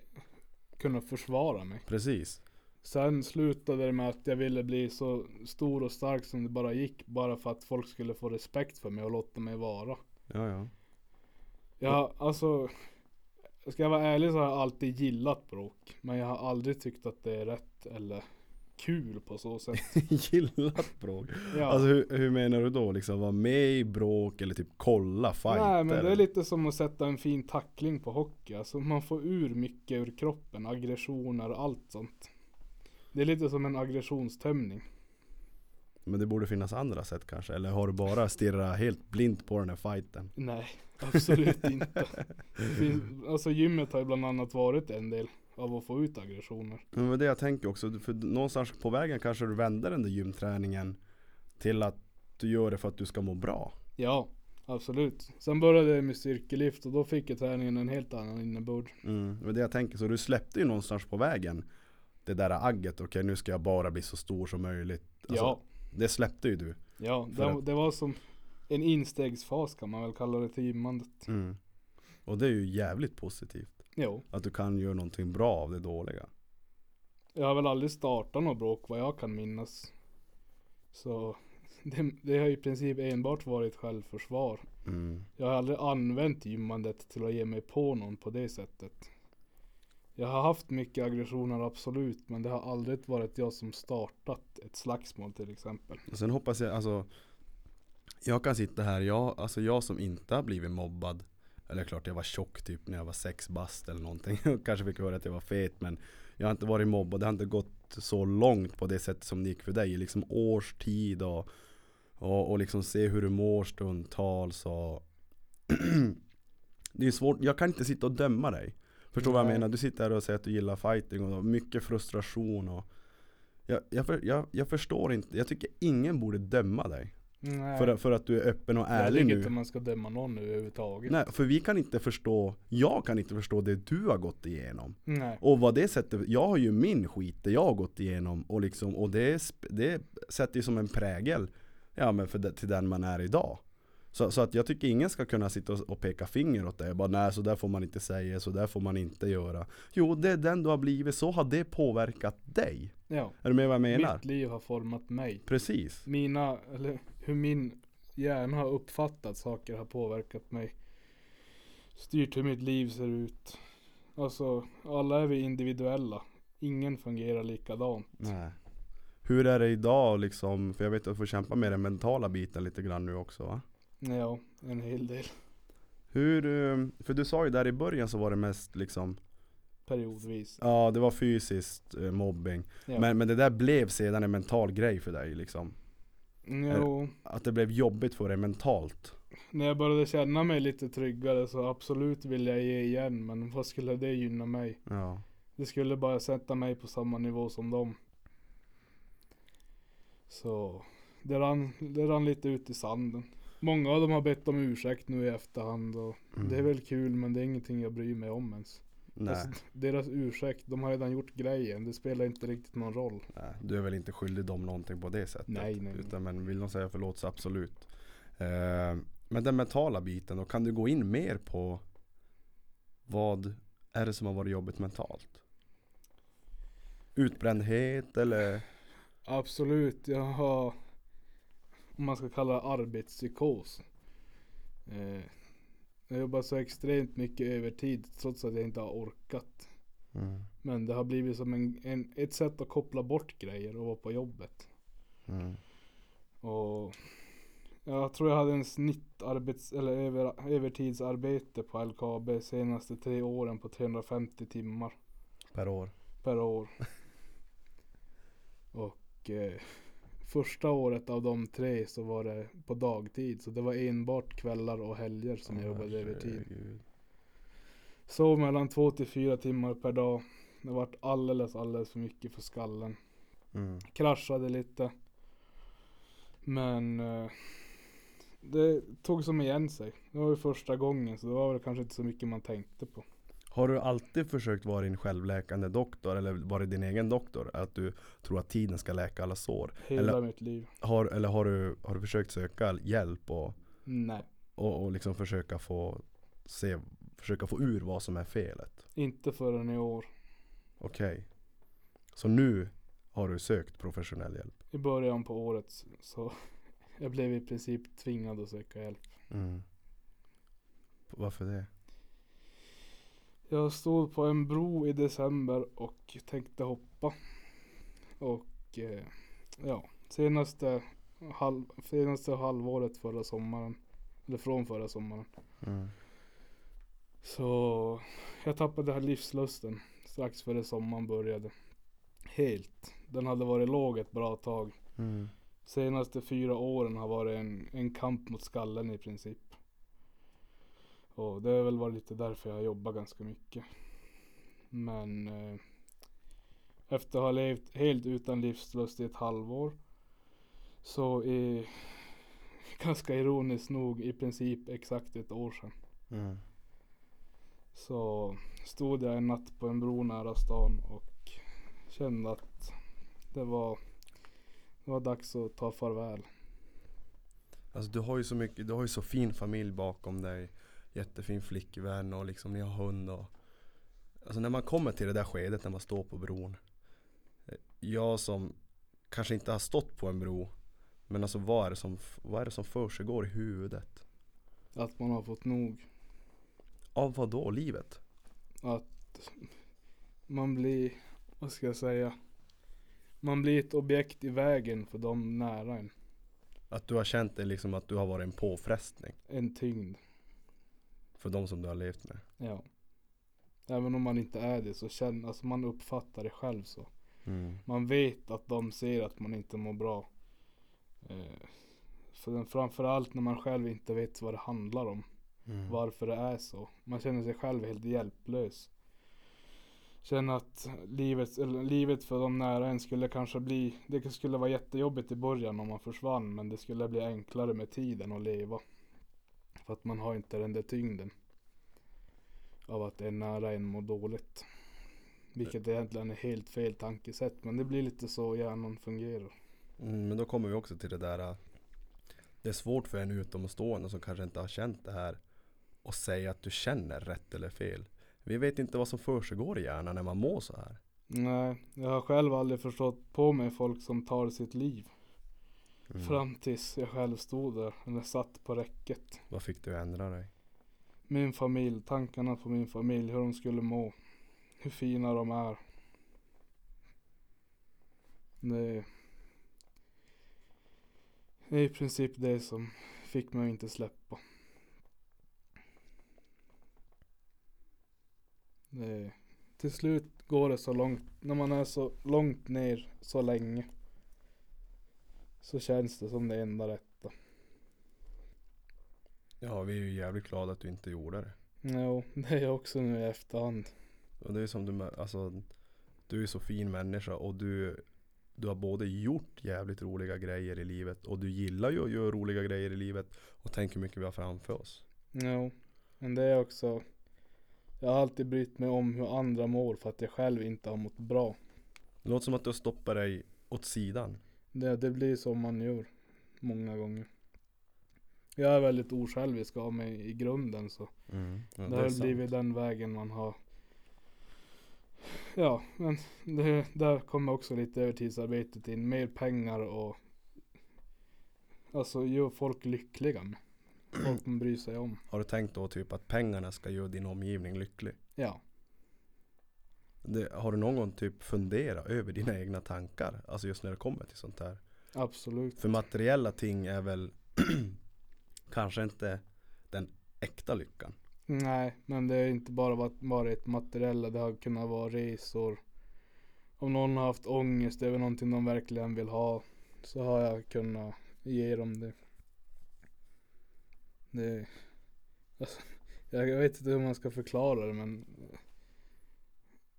kunna försvara mig. precis. Sen slutade det med att jag ville bli så stor och stark som det bara gick. Bara för att folk skulle få respekt för mig och låta mig vara. Ja ja. Jag, alltså. Ska jag vara ärlig så har jag alltid gillat bråk. Men jag har aldrig tyckt att det är rätt eller kul på så sätt. Gillat bråk. Ja. Alltså hur, hur menar du då? Liksom vara med i bråk eller typ kolla fighter? Nej men det är lite som att sätta en fin tackling på hockey. Alltså man får ur mycket ur kroppen. Aggressioner och allt sånt. Det är lite som en aggressionstömning. Men det borde finnas andra sätt kanske? Eller har du bara stirrat helt blint på den här fighten? Nej, absolut inte. Finns- Alltså gymmet har ju bland annat varit en del av att få ut aggressioner. Men det jag tänker också, för någonstans på vägen kanske du vänder den där gymträningen till att du gör det för att du ska må bra. Ja, absolut. Sen började jag med styrkelyft och då fick jag träningen en helt annan innebörd. Mm. Är det jag tänker, så du släppte ju någonstans på vägen det där agget, okej nu ska jag bara bli så stor som möjligt. Alltså, ja, Det släppte ju du. ja det, att- det var som en instegsfas kan man väl kalla det till gymmandet. Mm. Och det är ju jävligt positivt. Jo, Att du kan göra någonting bra av det dåliga. jag har väl aldrig startat något bråk vad jag kan minnas. Så det, det har i princip enbart varit självförsvar. Mm. Jag har aldrig använt gymmandet till att ge mig på någon på det sättet. Jag har haft mycket aggressioner absolut, men det har aldrig varit jag som startat ett slagsmål till exempel. Och sen hoppas jag, alltså Jag kan sitta här, jag, alltså jag som inte har blivit mobbad Eller klart jag var tjock typ när jag var sex bast eller någonting Kanske fick höra att jag var fet men Jag har inte varit mobbad, det har inte gått så långt på det sättet som det gick för dig Liksom års tid och Och, och liksom se hur du mår stundtals och Det är svårt, jag kan inte sitta och döma dig Förstår vad jag Nej. menar? Du sitter här och säger att du gillar fighting och mycket frustration och jag, jag, jag, jag förstår inte, jag tycker ingen borde döma dig Nej, för, att- för att du är öppen och jag ärlig tycker nu inte man ska döma någon överhuvudtaget. Nej, för vi kan inte förstå, jag kan inte förstå det du har gått igenom Nej. Och vad det sätter, jag har ju min skit det jag har gått igenom och liksom, och det, det sätter ju som en prägel Ja men för det, till den man är idag så, så att jag tycker ingen ska kunna sitta och, och peka finger åt dig bara nej så där får man inte säga, så där får man inte göra Jo det är den du har blivit, så har det påverkat dig Ja. Är du med vad jag menar? Mitt liv har format mig. Precis Mina, eller hur min hjärna har uppfattat saker har påverkat mig. Styrt hur mitt liv ser ut. Alltså, alla är vi individuella. Ingen fungerar likadant. Nej. Hur är det idag liksom? För jag vet att du får kämpa med den mentala biten lite grann nu också va? Ja, en hel del. Hur, eh, för du sa ju där i början så var det mest liksom Periodvis. Ja det var fysiskt eh, mobbing Ja. men, men det där blev sedan en mental grej för dig liksom Jo, Att det blev jobbigt för dig mentalt när jag började känna mig lite tryggare så absolut vill jag ge igen. Men vad skulle det gynna mig? Ja Det skulle bara sätta mig på samma nivå som dem. Så det rann, det rann lite ut i sanden. Många av dem har bett om ursäkt nu i efterhand och Mm. det är väl kul men det är ingenting jag bryr mig om ens. Nej, Alltså, deras ursäkt, de har redan gjort grejen. Det spelar inte riktigt någon roll. nej, du är väl inte skyldig dem någonting på det sättet Nej, nej. Utan men vill de säga förlåt så absolut eh, Men den mentala biten då, kan du gå in mer på Vad är det som har varit jobbigt mentalt? Utbrändhet eller? Absolut, jag har om man ska kalla det arbetspsykos. Eh, jag jobbar så extremt mycket övertid trots att jag inte har orkat. Mm. Men det har blivit som en, en, ett sätt att koppla bort grejer och vara på jobbet. Mm. Och jag tror jag hade en snittarbets eller över, övertidsarbete på LKAB senaste tre åren på 350 timmar Per år per år. Och eh, första året av de tre så var det på dagtid. Så det var enbart kvällar och helger som jag jobbade övertid. Herregud. Sov mellan två till fyra timmar per dag. Det vart alldeles, alldeles för mycket för skallen. Mm. Kraschade lite. Men eh, det tog som igen sig. Det var ju första gången så det var väl kanske inte så mycket man tänkte på. Har du alltid försökt vara din självläkande doktor eller varit din egen doktor? Att du tror att tiden ska läka alla sår? Hela Eller- mitt liv. Har, eller har du, har du försökt söka hjälp och, Nej, och, och liksom försöka få se, försöka få ur vad som är felet? inte förrän i år. Okej. Så nu har du sökt professionell hjälp? I början på året så jag blev i princip tvingad att söka hjälp. Mm. Varför det? Jag stod på en bro i december och tänkte hoppa. Och eh, ja, senaste, halv, senaste halvåret förra sommaren. Eller från förra sommaren. Mm. Så jag tappade här livslusten strax före sommaren började. Helt. Den hade varit låg ett bra tag. Mm. Senaste fyra åren har varit en, en kamp mot skallen i princip. Och det har väl varit lite därför jag jobbar ganska mycket. Men eh, efter att ha levt helt utan livslust i ett halvår. Så är ganska ironiskt nog i princip exakt ett år sedan. Mm. Så stod jag en natt på en bro nära stan och kände att det var, det var dags att ta farväl. Alltså du har ju så mycket, du har ju så fin familj bakom dig Jättefin flickvän och liksom ni har hund och Alltså när man kommer till det där skedet när man står på bron eh, Jag som kanske inte har stått på en bro Men alltså vad är det som, vad är det som försiggår i huvudet? Att man har fått nog. Av vad då? Livet? Att man blir, vad ska jag säga? Man blir ett objekt i vägen för de nära en. Att du har känt det liksom att du har varit en påfrestning En tyngd. För de som du har levt med Ja. Även om man inte är det så känner, alltså man uppfattar det själv så. mm. Man vet att de ser att man inte mår bra. Eh, för den, framförallt när man själv inte vet vad det handlar om. Mm. Varför det är så. Man känner sig själv helt hjälplös. Känner att livet, eller livet för de nära en skulle kanske bli, det skulle vara jättejobbigt i början om man försvann men det skulle bli enklare med tiden att leva. För att man har inte den där tyngden. Av att en nära en mår dåligt. Vilket egentligen är helt fel tankesätt men det blir lite så hjärnan fungerar. Mm, men då kommer vi också till det där äh, Det är svårt för en utomstående som kanske inte har känt det här Och säga att du känner rätt eller fel Vi vet inte vad som försiggår i hjärnan när man mår så här Nej, jag har själv aldrig förstått på mig folk som tar sitt liv. Mm. Fram tills jag själv stod där, eller satt på räcket. Vad fick du ändra dig? Min familj, tankarna på min familj, hur de skulle må. Hur fina de är. Det är, i princip det som fick man ju inte släppa. Det, till slut går det så långt, när man är så långt ner så länge. Så känns det som det enda rätta. Ja, vi är ju jävligt glada att du inte gjorde det. Jo, det är jag också nu i efterhand. Och det är som du, alltså Du är så fin människa och du Du har både gjort jävligt roliga grejer i livet och du gillar ju att göra roliga grejer i livet och tänk hur mycket vi har framför oss. Jo, men det är också Jag har alltid brytt mig om hur andra mår för att jag själv inte har mått bra. Det låter som att du har stoppat dig åt sidan. Det, det blir som man gör många gånger. Jag är väldigt osjälvisk av mig i grunden så Mm. Ja, det har blivit den vägen man har Ja, men det, där kommer också lite övertidsarbetet in. Mer pengar och Alltså gör folk lyckliga med. Folk man bryr sig om. Har du tänkt då typ att pengarna ska göra din omgivning lycklig? Ja. Det, har du någon gång typ funderat över dina egna tankar? Alltså just när det kommer till sånt här. Absolut. För materiella ting är väl kanske inte den äkta lyckan. Nej, men det har inte bara varit, materiella. Det har kunnat vara resor. Om någon har haft ångest över någonting de verkligen vill ha. Så har jag kunnat ge dem det. Det alltså, jag vet inte hur man ska förklara det men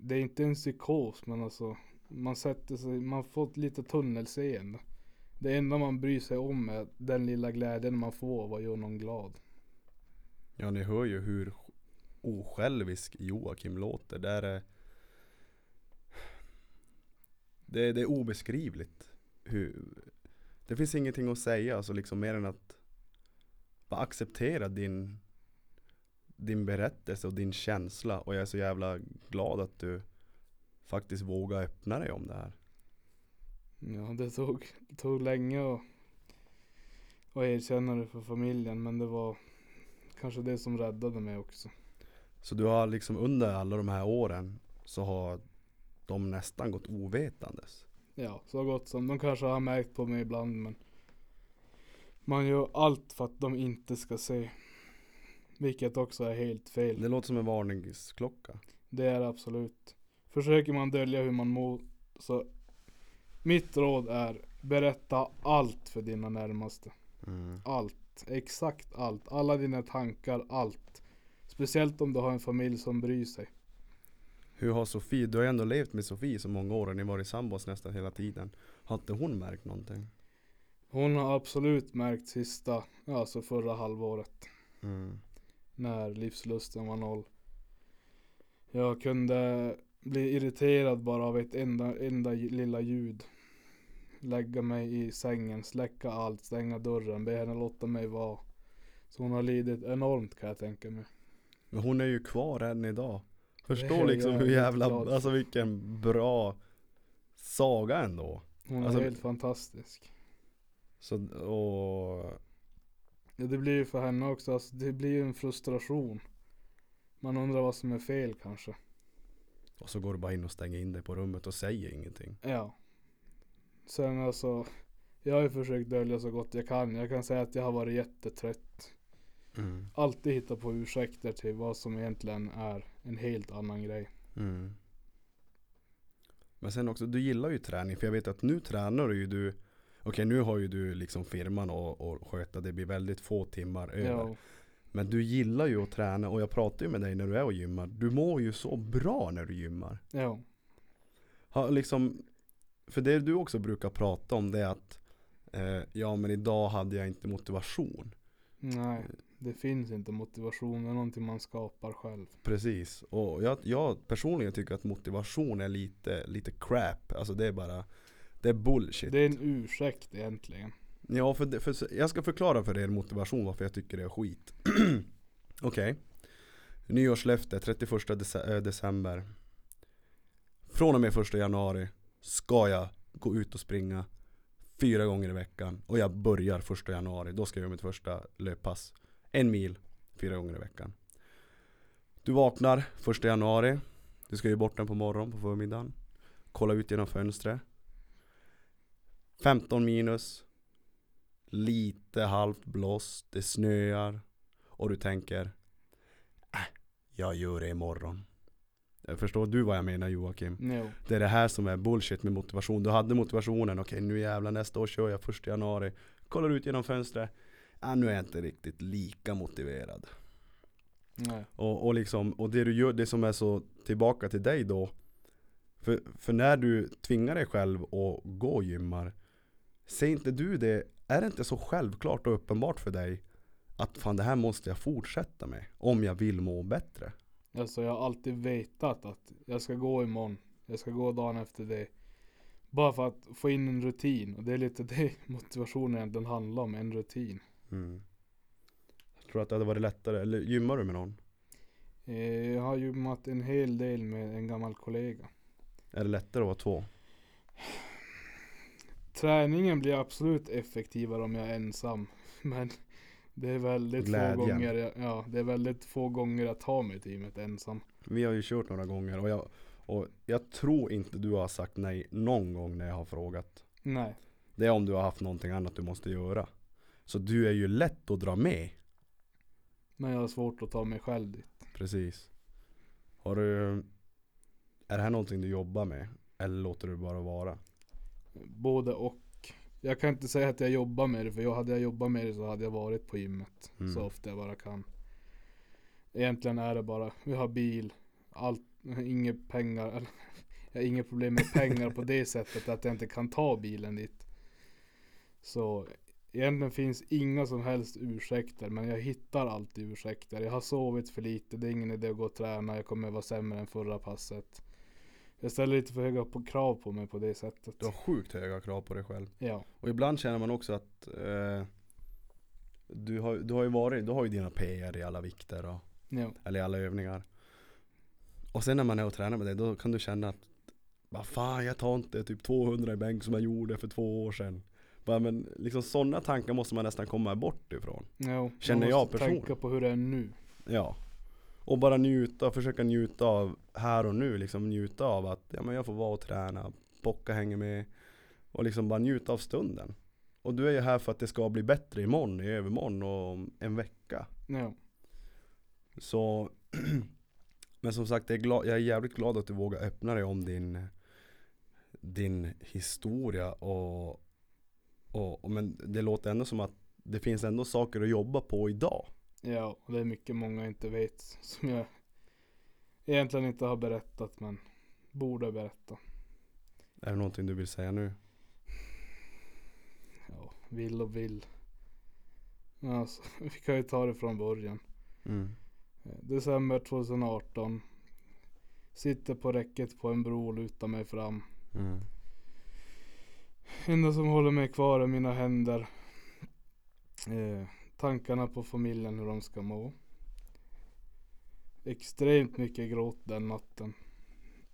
det är inte en psykos men alltså Man sätter sig, man får lite tunnelseende. Det enda man bryr sig om är den lilla glädjen man får av att göra någon glad. Ja ni hör ju hur osjälvisk Joakim låter. Det är det, det är obeskrivligt. Hur, det finns ingenting att säga alltså liksom mer än att bara acceptera din din berättelse och din känsla och jag är så jävla glad att du faktiskt vågar öppna dig om det här. Ja, det tog, det tog länge att, att erkänna det för familjen men det var kanske det som räddade mig också. Så du har liksom under alla de här åren så har de nästan gått ovetandes. Ja, så gott som. De kanske har märkt på mig ibland men man gör allt för att de inte ska se. Vilket också är helt fel. Det låter som en varningsklocka. Det är absolut. Försöker man dölja hur man mår så mitt råd är berätta allt för dina närmaste. Allt. Exakt allt. Alla dina tankar, allt. Speciellt om du har en familj som bryr sig. Hur har Sofie, du har ju ändå levt med Sofie så många år och ni har varit sambos nästan hela tiden. Har inte hon märkt någonting? Hon har absolut märkt sista, alltså förra halvåret. När livslusten var noll. Jag kunde bli irriterad bara av ett enda, enda lilla ljud. Lägga mig i sängen, släcka allt, stänga dörren, be henne låta mig vara. Så hon har lidit enormt kan jag tänka mig. Men hon är ju kvar än idag. Förstå jag liksom hur jävla, glad alltså vilken bra saga ändå. Hon är Alltså- helt fantastisk. Så, och Ja, det blir ju för henne också, alltså, det blir ju en frustration. Man undrar vad som är fel kanske. Och så går du bara in och stänger in dig på rummet och säger ingenting. Ja. Sen alltså, jag har ju försökt dölja så gott jag kan. Jag kan säga att jag har varit jättetrött. Alltid hitta på ursäkter till vad som egentligen är en helt annan grej. Mm. Men sen också, du gillar ju träning för jag vet att nu tränar du ju du Okej nu har ju du liksom firman och, och sköta, det blir väldigt få timmar över. Ja, Men du gillar ju att träna och jag pratar ju med dig när du är och gymmar. Du mår ju så bra när du gymmar. ja, Har liksom, för det du också brukar prata om det är att eh, Ja men idag hade jag inte motivation. nej. Det finns inte motivation, det är någonting man skapar själv. Precis. Och jag, jag personligen tycker att motivation är lite, lite crap. Alltså det är bara Det är bullshit. Det är en ursäkt egentligen. Ja, för, för jag ska förklara för er motivation varför jag tycker det är skit. Okej. Nyårslöfte 31 dece- eh, december. Från och med 1 januari ska jag gå ut och springa fyra gånger i veckan. Och jag börjar 1 januari. Då ska jag göra mitt första löppass. En mil fyra gånger i veckan. Du vaknar 1 januari. Du ska ju bort den på morgonen på förmiddagen. Kolla ut genom fönstret. 15 minus. Lite halvt blåst, det snöar. Och du tänker, äh, jag gör det imorgon. Förstår du vad jag menar Joakim? Jo. Det är det här som är bullshit med motivation. Du hade motivationen, okej nu jävlar nästa år kör jag första januari. Kollar ut genom fönstret. Äh, nu är jag inte riktigt lika motiverad. Nej. Och, och, liksom, och det du gör, det som är så tillbaka till dig då för, för när du tvingar dig själv att gå och gymmar Säger inte du det, är det inte så självklart och uppenbart för dig Att fan det här måste jag fortsätta med om jag vill må bättre? Alltså jag har alltid vetat att jag ska gå imorgon. Jag ska gå dagen efter det. Bara för att få in en rutin. Och det är lite det motivationen egentligen handlar om. En rutin. Mm. Jag tror att det hade varit lättare, eller gymmar du med någon? Eh, Jag har gymmat en hel del med en gammal kollega. Är det lättare att vara två? Träningen blir absolut effektivare om jag är ensam. Men det är väldigt Glädjen. få gånger jag, ja, det är väldigt få gånger jag tar mig till gymmet ensam. Vi har ju kört några gånger och jag, och jag tror inte du har sagt nej någon gång när jag har frågat Nej. Det är om du har haft någonting annat du måste göra Så du är ju lätt att dra med Men jag har svårt att ta mig själv dit. Precis Har du Är det här någonting du jobbar med? Eller låter du bara vara? Både och. Jag kan inte säga att jag jobbar med det för jag, hade jag jobbat med det så hade jag varit på gymmet. Mm. Så ofta jag bara kan. Egentligen är det bara, vi har bil, allt, inga pengar, jag har inga problem med pengar på det sättet att jag inte kan ta bilen dit. Så egentligen finns inga som helst ursäkter men jag hittar alltid ursäkter. Jag har sovit för lite, det är ingen idé att gå och träna, jag kommer vara sämre än förra passet. Jag ställer lite för höga på krav på mig på det sättet. Du har sjukt höga krav på dig själv Ja, Och ibland känner man också att eh, du, har, du har ju varit, du har ju dina PR i alla vikter och, ja, Eller i alla övningar Och sen när man är och tränar med dig då kan du känna att Vad fan jag tar inte typ 200 i bänk som jag gjorde för två år sedan Bara, men liksom sådana tankar måste man nästan komma bort ifrån ja. Känner man jag måste personligen. tänka på hur det är nu. Ja Och bara njuta, försöka njuta av här och nu liksom njuta av att ja, men jag får vara och träna Bocka hänger med. Och liksom bara njuta av stunden. Och du är ju här för att det ska bli bättre imorgon, i övermorgon och om en vecka. Ja, Så Men som sagt, jag är, glad, jag är jävligt glad att du vågar öppna dig om din Din historia och, och, och Men det låter ändå som att Det finns ändå saker att jobba på idag ja, och det är mycket många inte vet som jag egentligen inte har berättat men borde berätta. Är det någonting du vill säga nu? Ja, vill och vill. Alltså, vi kan ju ta det från början. Mm. Eh, December 2018. Sitter på räcket på en bro och lutar mig fram. Mm. enda som håller mig kvar är mina händer. Eh, tankarna på familjen, hur de ska må. Extremt mycket gråt den natten.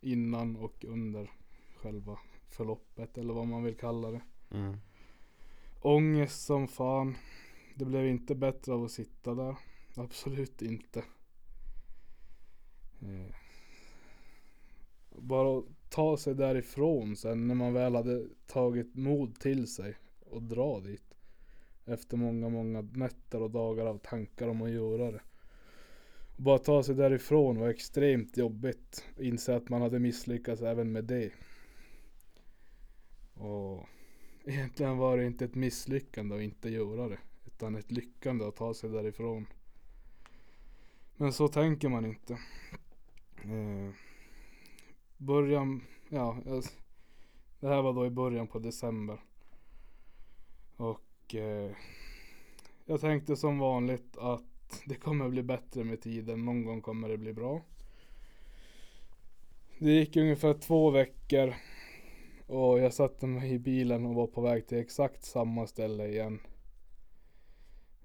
Innan och under själva förloppet eller vad man vill kalla det. Mm. Ångest som fan. Det blev inte bättre av att sitta där. Absolut inte. Eh, Bara att ta sig därifrån sen när man väl hade tagit mod till sig och dra dit. Efter många, många nätter och dagar av tankar om att göra det. Bara ta sig därifrån var extremt jobbigt. Inse att man hade misslyckats även med det. Och egentligen var det inte ett misslyckande att inte göra det. Utan ett lyckande att ta sig därifrån. Men så tänker man inte. Eh, början, ja. jag- Det här var då i början på december. Och eh, jag tänkte som vanligt att det kommer bli bättre med tiden. Någon gång kommer det bli bra. Det gick ungefär två veckor. Och jag satte mig i bilen och var på väg till exakt samma ställe igen.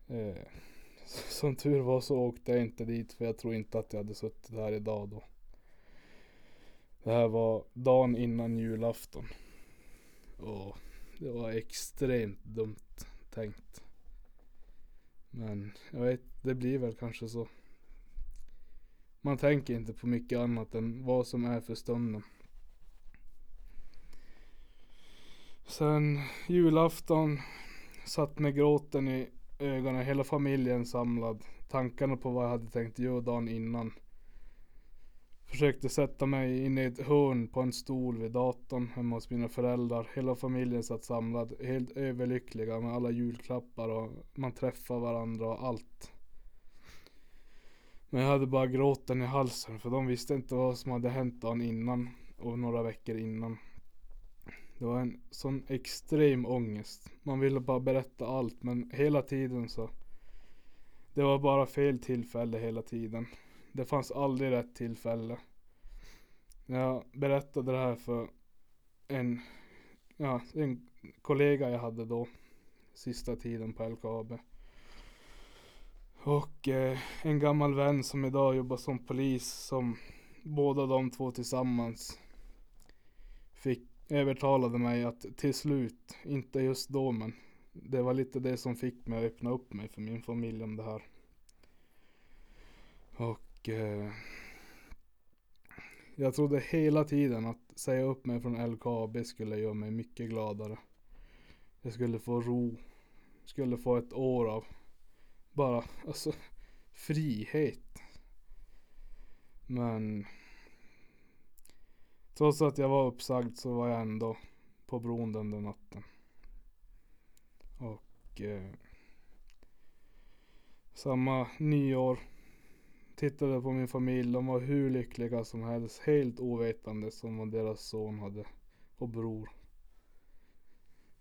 Eh, som tur var så åkte jag inte dit för jag tror inte att jag hade suttit här idag då. Det här var dagen innan julafton. Och det var extremt dumt tänkt. Men jag vet, det blir väl kanske så. Man tänker inte på mycket annat än vad som är för stunden. Sen julafton satt med gråten i ögonen, hela familjen samlad. Tankarna på vad jag hade tänkt göra dagen innan. Försökte sätta mig in i ett hörn på en stol vid datorn hemma hos mina föräldrar. Hela familjen satt samlad, helt överlyckliga med alla julklappar och man träffar varandra och allt. Men jag hade bara gråten i halsen för de visste inte vad som hade hänt dagen innan och några veckor innan. Det var en sån extrem ångest. Man ville bara berätta allt men hela tiden så. Det var bara fel tillfälle hela tiden. Det fanns aldrig rätt tillfälle. Jag berättade det här för en, ja, en kollega jag hade då. Sista tiden på LKAB. Och eh, en gammal vän som idag jobbar som polis som båda de två tillsammans fick övertalade mig att till slut, inte just då men det var lite det som fick mig att öppna upp mig för min familj om det här. Och eh, jag trodde hela tiden att säga upp mig från LKAB skulle göra mig mycket gladare. Jag skulle få ro. Skulle få ett år av bara, alltså frihet. Men trots att jag var uppsagd så var jag ändå på bron den där natten. Och eh, samma nyår tittade på min familj. De var hur lyckliga som helst. Helt ovetande som vad deras son hade och bror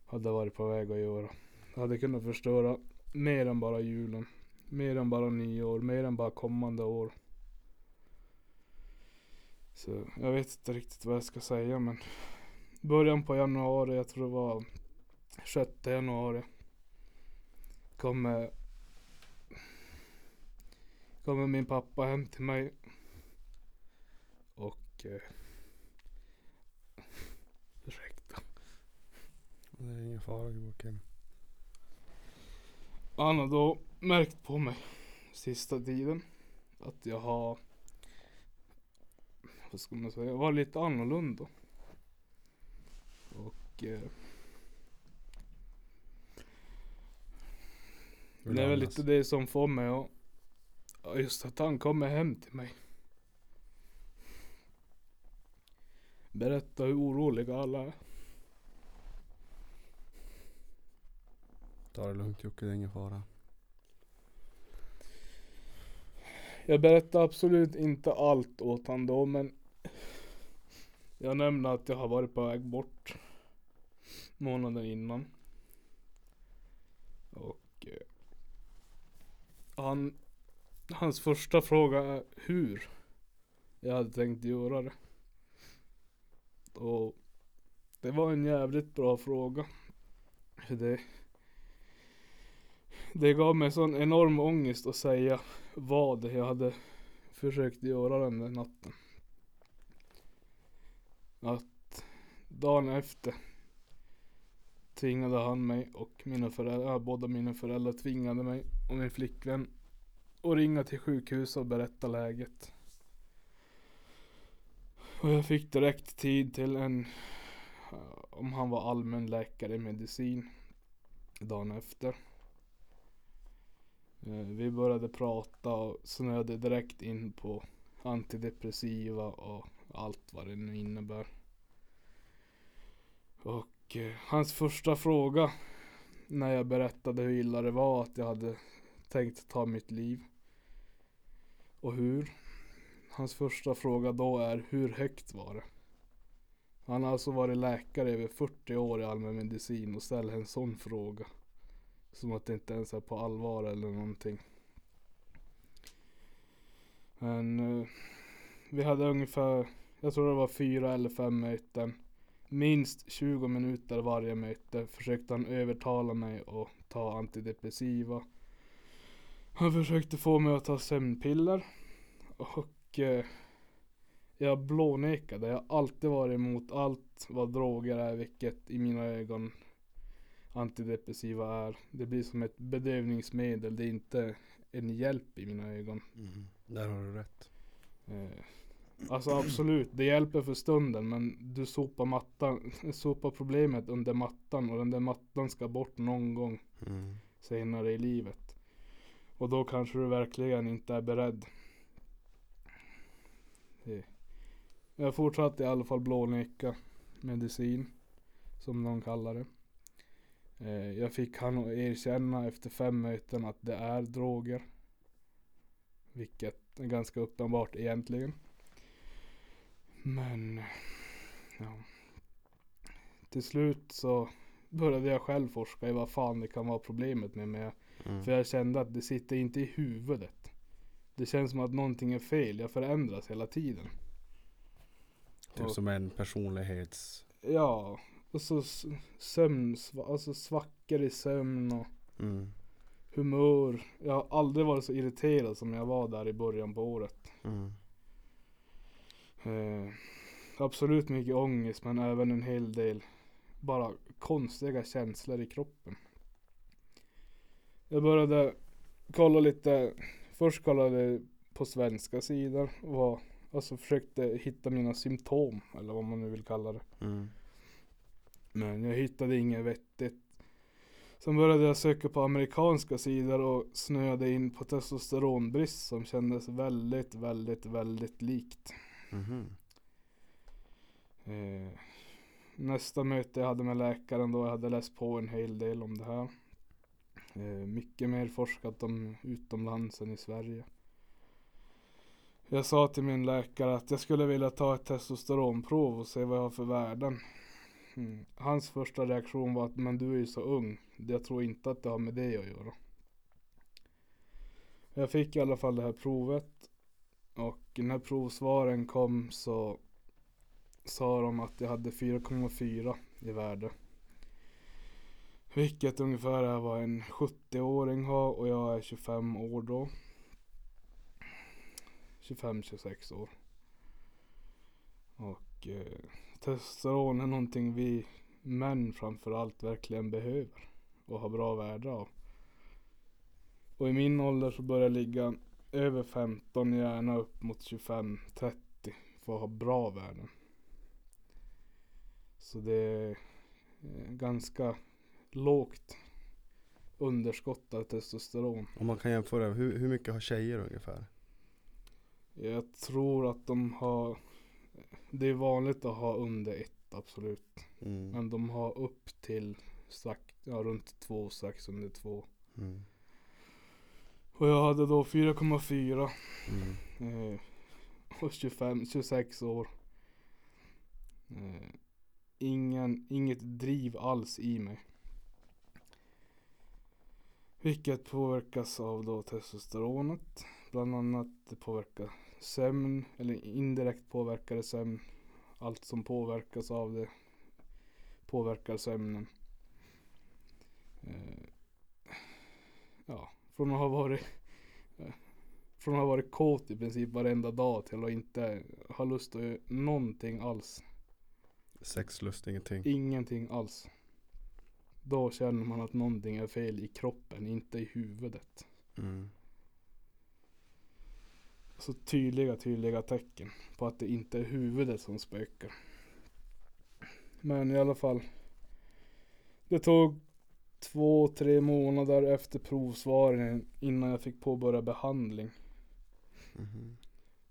hade varit på väg att göra. Jag hade kunnat förstöra mer än bara julen. Mer än bara nyår. Mer än bara kommande år. Så jag vet inte riktigt vad jag ska säga men början på januari, jag tror det var 6 januari. Kommer Kommer min pappa hem till mig. Och eh, Ursäkta. Det är ingen fara Joakim. Han har då märkt på mig sista tiden att jag har vad ska man säga, var lite annorlunda. Och eh, det är väl lite det som får mig att ja, just att han kommer hem till mig. Berätta hur oroliga alla är. Ta det lugnt Jocke, det är ingen fara. Jag berättar absolut inte allt åt han då men Jag nämnde att jag har varit på väg bort Månaden innan Och eh, Han Hans första fråga är hur? Jag hade tänkt göra det. Och Det var en jävligt bra fråga. För det Det gav mig sån enorm ångest att säga vad jag hade försökt göra den där natten. Att dagen efter tvingade han mig och mina föräldrar, båda mina föräldrar tvingade mig och min flickvän och ringa till sjukhuset och berätta läget. Och jag fick direkt tid till en, om han var allmänläkare i medicin, dagen efter. Eh, vi började prata och snöade direkt in på antidepressiva och allt vad det nu innebär. Och eh, hans första fråga när jag berättade hur illa det var att jag hade tänkt ta mitt liv. Och hur. Hans första fråga då är hur högt var det? Han har alltså varit läkare i över 40 år i allmänmedicin och ställer en sån fråga. Som att det inte ens är på allvar eller någonting. Men eh, vi hade ungefär, jag tror det var fyra eller fem möten. Minst 20 minuter varje möte försökte han övertala mig att ta antidepressiva. Han försökte få mig att ta sömnpiller. Och eh, jag blånekade. Jag har alltid varit emot allt vad droger är, vilket i mina ögon antidepressiva är. Det blir som ett bedövningsmedel. Det är inte en hjälp i mina ögon. Mm. Där har du rätt. Eh, Alltså absolut, det hjälper för stunden men du sopar mattan, sopar problemet under mattan och den där mattan ska bort någon gång Mm. senare i livet. Och då kanske du verkligen inte är beredd. Jag fortsatte i alla fall blåneka medicin. Som de kallar det. Eh, jag fick han att erkänna efter fem möten att det är droger. Vilket är ganska uppenbart egentligen. Men ja. Till slut så började jag själv forska i vad fan det kan vara problemet med mig. Mm. För jag kände att det sitter inte i huvudet. Det känns som att någonting är fel. Jag förändras hela tiden. Typ Och- som en personlighets... Ja, och så sömn, alltså svackor i sömn och Mm. humör. Jag har aldrig varit så irriterad som jag var där i början på året. Mm. Eh, absolut mycket ångest men även en hel del bara konstiga känslor i kroppen. Jag började kolla lite, först kollade jag på svenska sidor och alltså försökte hitta mina symptom eller vad man nu vill kalla det. Mm. Men jag hittade inget vettigt. Sen började jag söka på amerikanska sidor och snöade in på testosteronbrist som kändes väldigt, väldigt, väldigt likt. Mhm. Eh, nästa möte jag hade med läkaren då jag hade läst på en hel del om det här. Eh, mycket mer forskat om utomlands än i Sverige. Jag sa till min läkare att jag skulle vilja ta ett testosteronprov och se vad jag har för värden. Mm. Hans första reaktion var att men du är ju så ung. Jag tror inte att det har med det att göra. Jag fick i alla fall det här provet. Och när provsvaren kom så sa de att jag hade 4,4 i värde. Vilket ungefär är vad en 70-åring har och jag är 25 år då. 25-26 år. Och eh, testosteron är någonting vi män framförallt verkligen behöver och har bra värde av. Och i min ålder så börjar jag ligga över 15, gärna upp mot 25-30 för att ha bra värden. Så det är eh, ganska lågt underskott av testosteron. Om man kan jämföra, hur, hur mycket har tjejer ungefär? Jag tror att de har Det är vanligt att ha under ett absolut. Mm. Men de har upp till strax, ja, runt två, strax under två. Mm. Och jag hade då 4,4 Mm. eh, och 25, 26 år. Eh, ingen, inget driv alls i mig. Vilket påverkas av då testosteronet. Bland annat det påverkar sömn, eller indirekt påverkar det sömn. Allt som påverkas av det påverkar sömnen. Eh, ja, från att ha varit eh, från att ha varit kåt i princip varenda dag till att inte ha lust att göra någonting alls. Sexlust, ingenting. Ingenting alls. Då känner man att någonting är fel i kroppen, inte i huvudet. Mm. Så tydliga, tydliga tecken på att det inte är huvudet som spökar. Men i alla fall. Det tog två, tre månader efter provsvaren innan jag fick påbörja behandling. Mhm.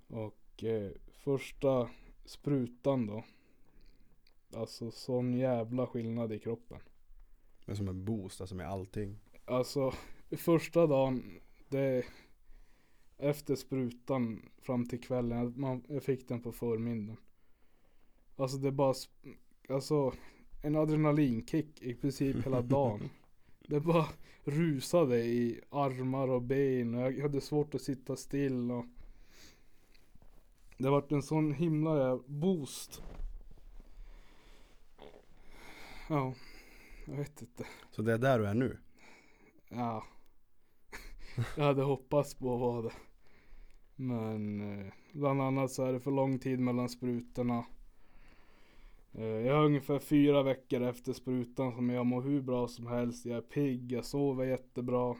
Och eh, första sprutan då. Alltså sån jävla skillnad i kroppen. Är som en boost, alltså med allting. Alltså första dagen, det efter sprutan fram till kvällen, man, jag fick den på förmiddagen. Alltså det bara, alltså en adrenalinkick i princip hela dagen. Det bara rusade i armar och ben och jag hade svårt att sitta still och Det vart en sån himla boost. Ja, jag vet inte. Så det är där du är nu? Ja. Jag hade hoppats på att vara det. Men eh, bland annat så är det för lång tid mellan sprutorna. Eh, jag har ungefär fyra veckor efter sprutan som jag mår hur bra som helst. Jag är pigg, jag sover jättebra.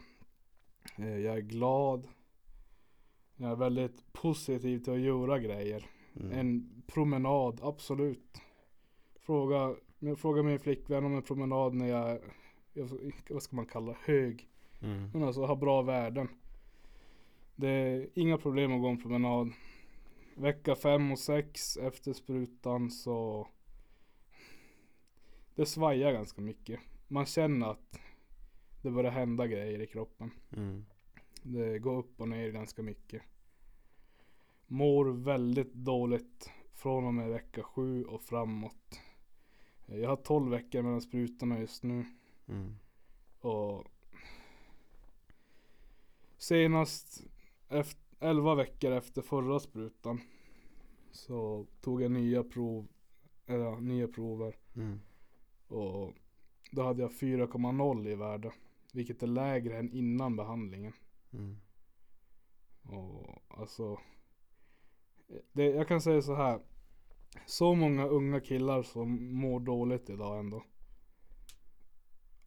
Eh, jag är glad. Jag är väldigt positiv till att göra grejer. Mm. En promenad, absolut. Fråga, fråga min flickvän om en promenad när jag jag- vad ska man kalla hög. Mm. Men alltså har bra värden. Det är inga problem att gå en promenad. Vecka 5 och 6 efter sprutan så Det svajar ganska mycket. Man känner att det börjar hända grejer i kroppen. Mm. Det går upp och ner ganska mycket. Mår väldigt dåligt från och med vecka 7 och framåt. Jag har 12 veckor mellan sprutorna just nu. Mm. Och senast efter, 11 veckor efter förra sprutan så tog jag nya prov, eller nya prover Mm. och då hade jag 4,0 i värde. Vilket är lägre än innan behandlingen. Mm. Och alltså det, Jag kan säga så här. Så många unga killar som mår dåligt idag ändå.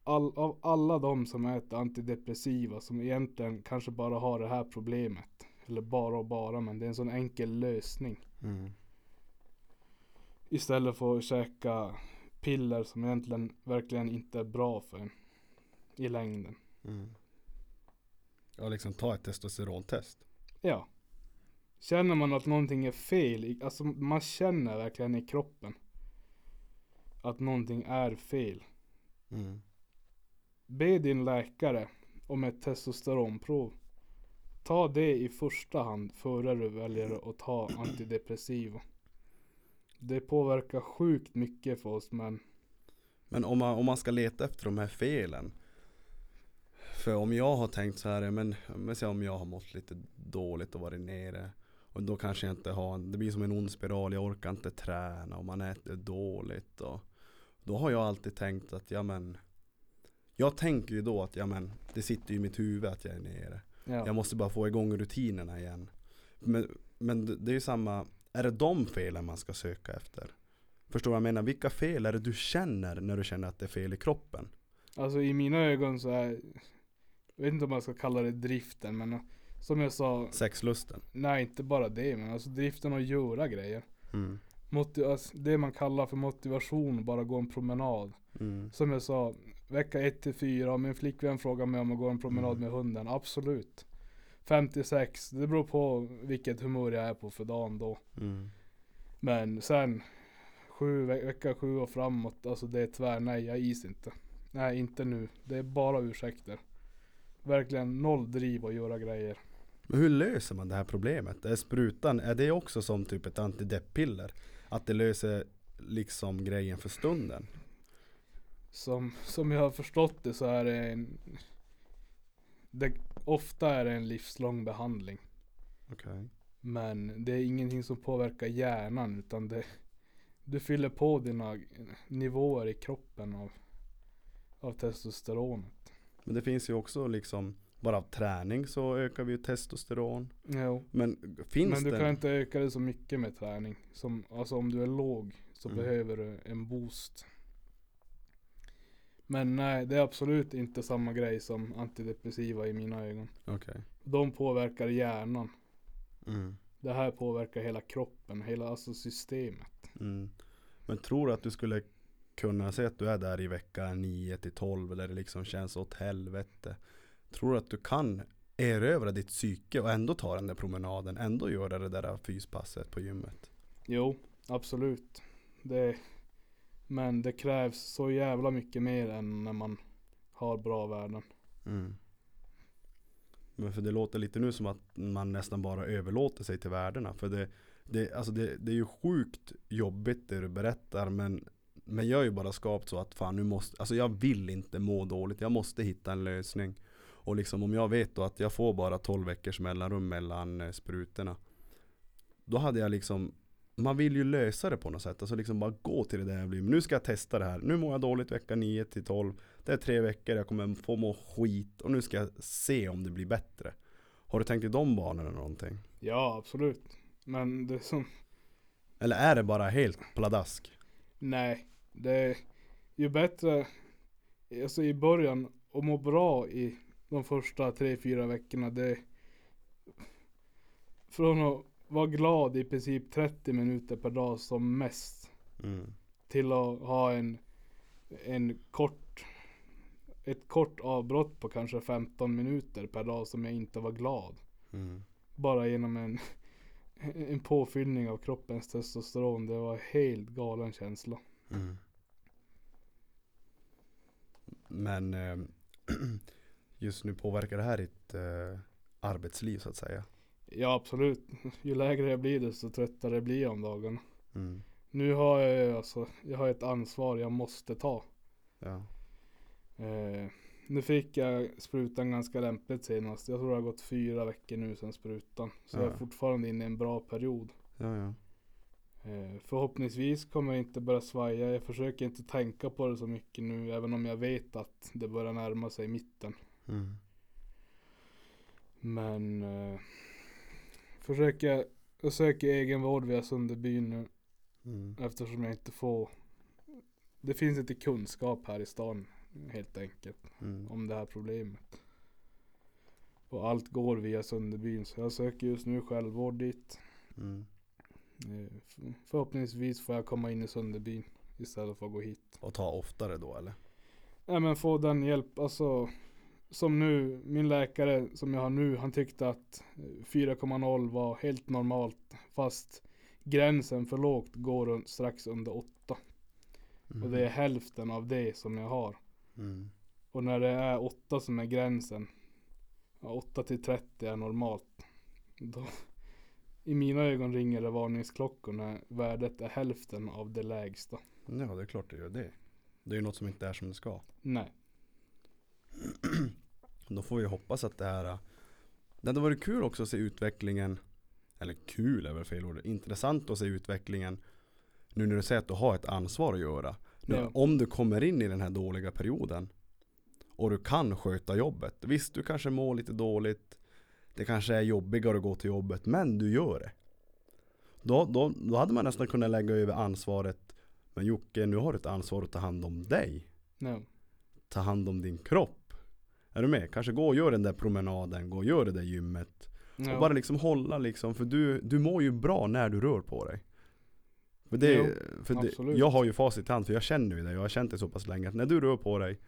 All, av alla de som äter antidepressiva som egentligen kanske bara har det här problemet. Eller bara och bara men det är en sån enkel lösning. Mm. Istället för att käka piller som egentligen verkligen inte är bra för en. I längden. Mm. Ja, liksom ta ett testosterontest. Ja. Känner man att någonting är fel, alltså man känner verkligen i kroppen att någonting är fel. Mm. Be din läkare om ett testosteronprov. Ta det i första hand före du väljer att ta antidepressiva. Det påverkar sjukt mycket för oss men Men om man, om man ska leta efter de här felen. För om jag har tänkt så här, men, men om jag har mått lite dåligt och varit nere. Och då kanske jag inte har, det blir som en ond spiral, jag orkar inte träna och man äter dåligt. Och, då har jag alltid tänkt att, ja men. Jag tänker ju då att, ja men, det sitter ju i mitt huvud att jag är nere. ja. Jag måste bara få igång rutinerna igen. Men, men det är ju samma, är det de felen man ska söka efter? Förstår du vad jag menar? Vilka fel är det du känner när du känner att det är fel i kroppen? Alltså i mina ögon så är Jag vet inte om man ska kalla det driften men Som jag sa Sexlusten. Nej inte bara det men alltså driften att göra grejer Mm. Motiv- alltså, Det man kallar för motivation, bara gå en promenad Mm. Som jag sa, vecka 1 till 4 om min flickvän frågar mig om att gå en promenad Mm. med hunden, absolut 56, det beror på vilket humör jag är på för dagen då Mm. Men sen sju, ve- Vecka 7 och framåt, alltså det är tvärnej, jag is inte Nej inte nu, det är bara ursäkter Verkligen noll driv att göra grejer Men hur löser man det här problemet? Är sprutan, är det också som typ ett antideppiller? Att det löser liksom grejen för stunden? Som, som jag har förstått det så är det en det, Ofta är det en livslång behandling Okej. Men det är ingenting som påverkar hjärnan utan det Du fyller på dina nivåer i kroppen av Av testosteronet Men det finns ju också liksom bara av träning så ökar vi ju testosteron. Jo Men finns Men du det? kan inte öka det så mycket med träning som, Alltså om du är låg så Mm. behöver du en boost Men nej det är absolut inte samma grej som antidepressiva i mina ögon Okej. De påverkar hjärnan Mm. Det här påverkar hela kroppen, hela alltså systemet Mm. Men tror du att du skulle kunna säga att du är där i vecka 9 till 12 där det liksom känns åt helvete. Tror du att du kan erövra ditt psyke och ändå ta den där promenaden, ändå göra det där fyspasset på gymmet? Jo, absolut. Det, men det krävs så jävla mycket mer än när man har bra värden. Mm. Men för det låter lite nu som att man nästan bara överlåter sig till värdena. För det, det, alltså det, det är ju sjukt jobbigt det du berättar men men jag är ju bara skapt så att fan nu måste, alltså jag vill inte må dåligt, jag måste hitta en lösning. Och liksom om jag vet då att jag får bara 12 veckors mellanrum mellan eh, sprutorna. Då hade jag liksom, man vill ju lösa det på något sätt. Alltså liksom bara gå till det där jag blir. Men nu ska jag testa det här. Nu mår jag dåligt vecka 9 till 12. Det är tre veckor, jag kommer få må skit. Och nu ska jag se om det blir bättre. Har du tänkt i de banorna någonting? Ja, absolut. Men det som, Eller är det bara helt pladask? nej. Det är ju bättre, alltså i början, att må bra i de första tre fyra veckorna. Det från att vara glad i princip 30 minuter per dag som mest. Mm. Till att ha en, en kort, ett kort avbrott på kanske 15 minuter per dag som jag inte var glad. Mm. Bara genom en, en påfyllning av kroppens testosteron. Det var helt galen känsla. Mm. Men eh, just nu påverkar det här ditt eh, arbetsliv så att säga? Ja absolut. Ju lägre jag blir desto tröttare blir jag om dagarna. Mm. Nu har jag alltså, jag har ett ansvar jag måste ta. Ja. Eh, nu fick jag sprutan ganska lämpligt senast. Jag tror det har gått fyra veckor nu sedan sprutan. Så jag Ja. är fortfarande inne i en bra period. Ja, ja. Eh, förhoppningsvis kommer jag inte börja svaja. Jag försöker inte tänka på det så mycket nu. Även om jag vet att det börjar närma sig mitten. Mm. Men eh, försöker, jag söker egenvård via Sunderbyn nu. Mm. Eftersom jag inte får Det finns inte kunskap här i stan helt enkelt Mm. om det här problemet. Och allt går via Sunderbyn så jag söker just nu självvård dit. Mm. Eh, Förhoppningsvis får jag komma in i Sunderbyn istället för att gå hit. Och ta oftare då eller? Ja men få den hjälp, alltså som nu, min läkare som jag har nu, han tyckte att eh, 4,0 var helt normalt. Fast gränsen för lågt går strax under 8. Mm. Och det är hälften av det som jag har. Mm. Och när det är 8 som är gränsen, ja, 8 till 30 är normalt. Då, I mina ögon ringer det varningsklockor när värdet är hälften av det lägsta. Ja det är klart det gör det. Det är ju något som inte är som det ska. Nej. Då får vi hoppas att det här äh, Det hade varit kul också att se utvecklingen Eller kul är väl fel ord Intressant att se utvecklingen Nu när du säger att du har ett ansvar att göra nu, Ja. Om du kommer in i den här dåliga perioden Och du kan sköta jobbet Visst du kanske mår lite dåligt Det kanske är jobbigare att gå till jobbet Men du gör det Då, då, då hade man nästan kunnat lägga över ansvaret Men Jocke nu har du ett ansvar att ta hand om dig No. ta hand om din kropp. Är du med? Kanske gå och gör den där promenaden, gå och gör det där gymmet. Ja. Och bara liksom hålla liksom, för du, du mår ju bra när du rör på dig. För det, Jo, för det, jag har ju facit i hand, för jag känner ju det. Jag har känt det så pass länge att när du rör på dig,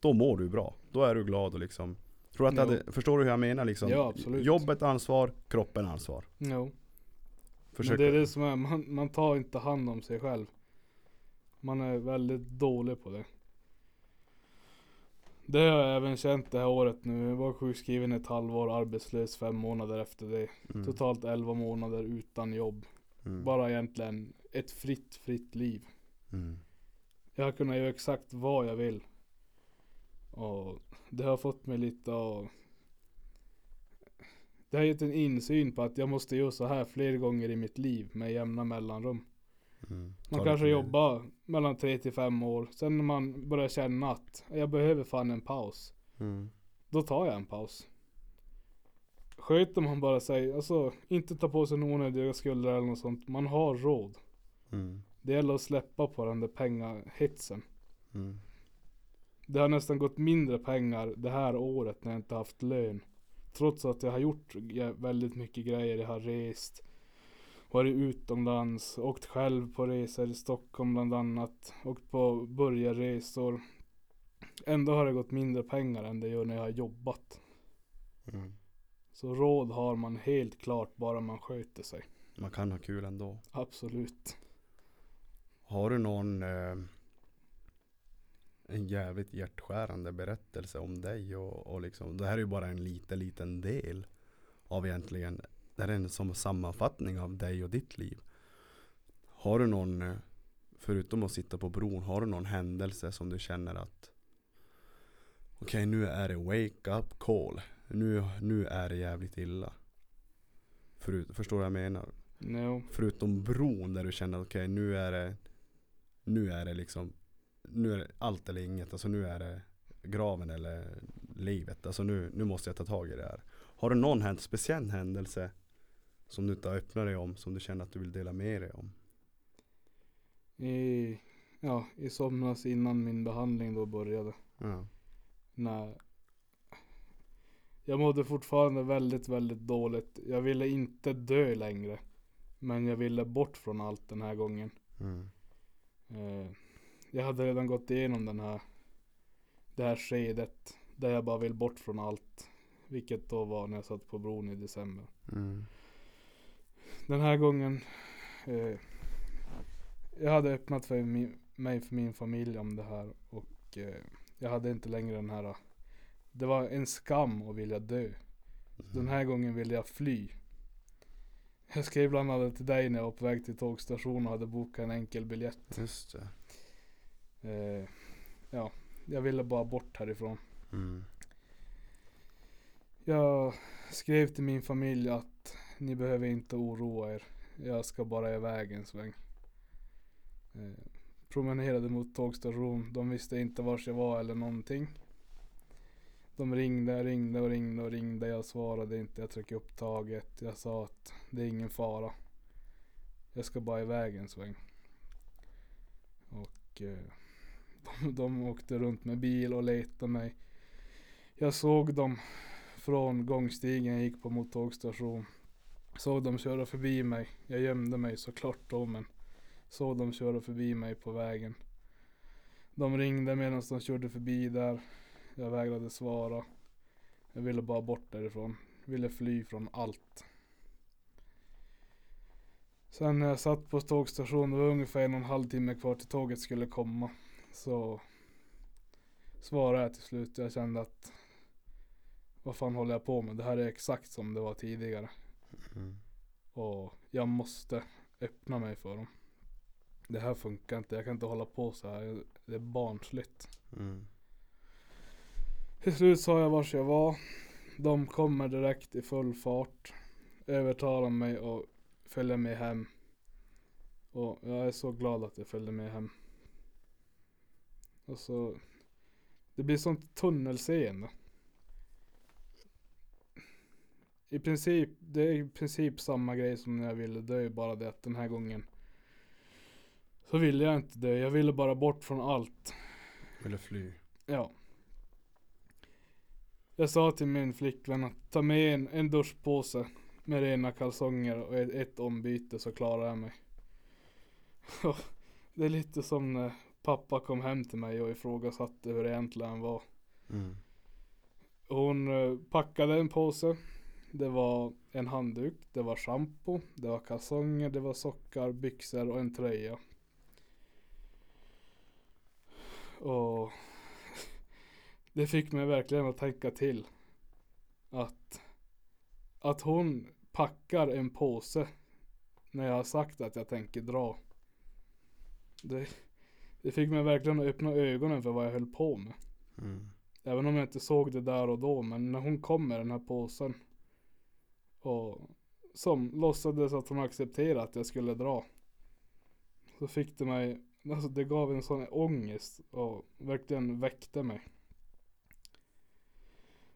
då mår du bra. Då är du glad och liksom tror att Jo. hade, Förstår du hur jag menar liksom? Ja. Jobbet ansvar, kroppen ansvar. No. Försök. Men det är det som är, man, man tar inte hand om sig själv. Man är väldigt dålig på det. Det har jag även känt det här året nu. Jag var sjukskriven ett halvår, arbetslös fem månader efter det. Mm. Totalt 11 månader utan jobb. Mm. Bara egentligen ett fritt, fritt liv. Mm. Jag har kunnat göra exakt vad jag vill. Och det har fått mig lite att Det har gett en insyn på att jag måste göra så här fler gånger i mitt liv med jämna mellanrum. Mm. Man Ta kanske jobbar mellan 3 till 5 år. Sen när man börjar känna att jag behöver fan en paus. Mm. Då tar jag en paus. Sköter man bara sig, alltså inte ta på sig några onödiga skulder eller något sånt. Man har råd. Mm. Det gäller att släppa på den där pengahetsen. Mm. Det har nästan gått mindre pengar det här året när jag inte haft lön. Trots att jag har gjort väldigt mycket grejer. Jag har rest, varit utomlands, åkt själv på resor i Stockholm bland annat. Åkt på burgarresor. Ändå har det gått mindre pengar än det gör när jag har jobbat. Mm. Så råd har man helt klart bara man sköter sig. Man kan ha kul ändå. Absolut. Har du någon eh, en jävligt hjärtskärande berättelse om dig och, och liksom, det här är ju bara en liten, liten del av egentligen, det här är en som sammanfattning av dig och ditt liv. Har du någon, eh, förutom att sitta på bron, har du någon händelse som du känner att okej nu är det wake up call, nu, nu är det jävligt illa. Förut, förstår du vad jag menar? No. Förutom bron där du känner att okej nu är det Nu är det liksom Nu är det allt eller inget. Alltså nu är det graven eller livet. Alltså nu, nu måste jag ta tag i det här. Har du någon speciell händelse som du inte har öppnat dig om som du känner att du vill dela med dig om? I, ja, i somras innan min behandling då började. Ja. när Jag mådde fortfarande väldigt, väldigt dåligt. Jag ville inte dö längre. Men jag ville bort från allt den här gången. Mm. Eh, jag hade redan gått igenom den här Det här skedet Där jag bara vill bort från allt Vilket då var när jag satt på bron i december Mm. Den här gången eh, Jag hade öppnat för min, mig för min familj om det här Och eh, jag hade inte längre den här Det var en skam att vilja dö Den här gången ville jag fly Jag skrev bland annat till dig när jag var på väg till tågstationen och hade bokat en enkel biljett Just det. Eh, ja, jag ville bara bort härifrån. Mm. Jag skrev till min familj att ni behöver inte oroa er. Jag ska bara iväg en sväng. Eh, promenerade mot tågstation. De visste inte var jag var eller någonting. De ringde, ringde och ringde och ringde. Jag svarade inte. Jag tryckte upp taget. Jag sa att det är ingen fara. Jag ska bara iväg en sväng. Och eh, de, de åkte runt med bil och letade mig. Jag såg dem från gångstigen jag gick på mot tågstation. Såg dem köra förbi mig. Jag gömde mig såklart då men såg dem köra förbi mig på vägen. De ringde medan de körde förbi där. Jag vägrade svara. Jag ville bara bort därifrån. Ville fly från allt. Sen när jag satt på tågstationen, det var ungefär en och en halv timme kvar till tåget skulle komma. Så svarade jag till slut. Jag kände att vad fan håller jag på med? Det här är exakt som det var tidigare. Mm. Och jag måste öppna mig för dem. Det här funkar inte. Jag kan inte hålla på så här. Det är barnsligt. Mm. Till slut sa jag vars jag var. De kommer direkt i full fart. Övertalar mig och följer med hem. Och jag är så glad att jag följde med hem. Och så. Det blir sånt tunnelseende. I princip, det är i princip samma grej som när jag ville dö. Bara det att den här gången. Så ville jag inte dö. Jag ville bara bort från allt. Eller fly. Ja. Jag sa till min flickvän att ta med en, en duschpåse med rena kalsonger och ett, ett ombyte så klarar jag mig. det är lite som när pappa kom hem till mig och ifrågasatte hur det egentligen var. Mm. Hon eh, packade en påse. Det var en handduk, det var shampoo, det var kalsonger, det var sockar, byxor och en tröja. Och det fick mig verkligen att tänka till. Att, att hon packar en påse när jag har sagt att jag tänker dra. Det, det fick mig verkligen att öppna ögonen för vad jag höll på med. Mm. Även om jag inte såg det där och då. Men när hon kom med den här påsen. Och som låtsades att hon accepterade att jag skulle dra. Så fick det mig. Alltså det gav en sån ångest. Och verkligen väckte mig.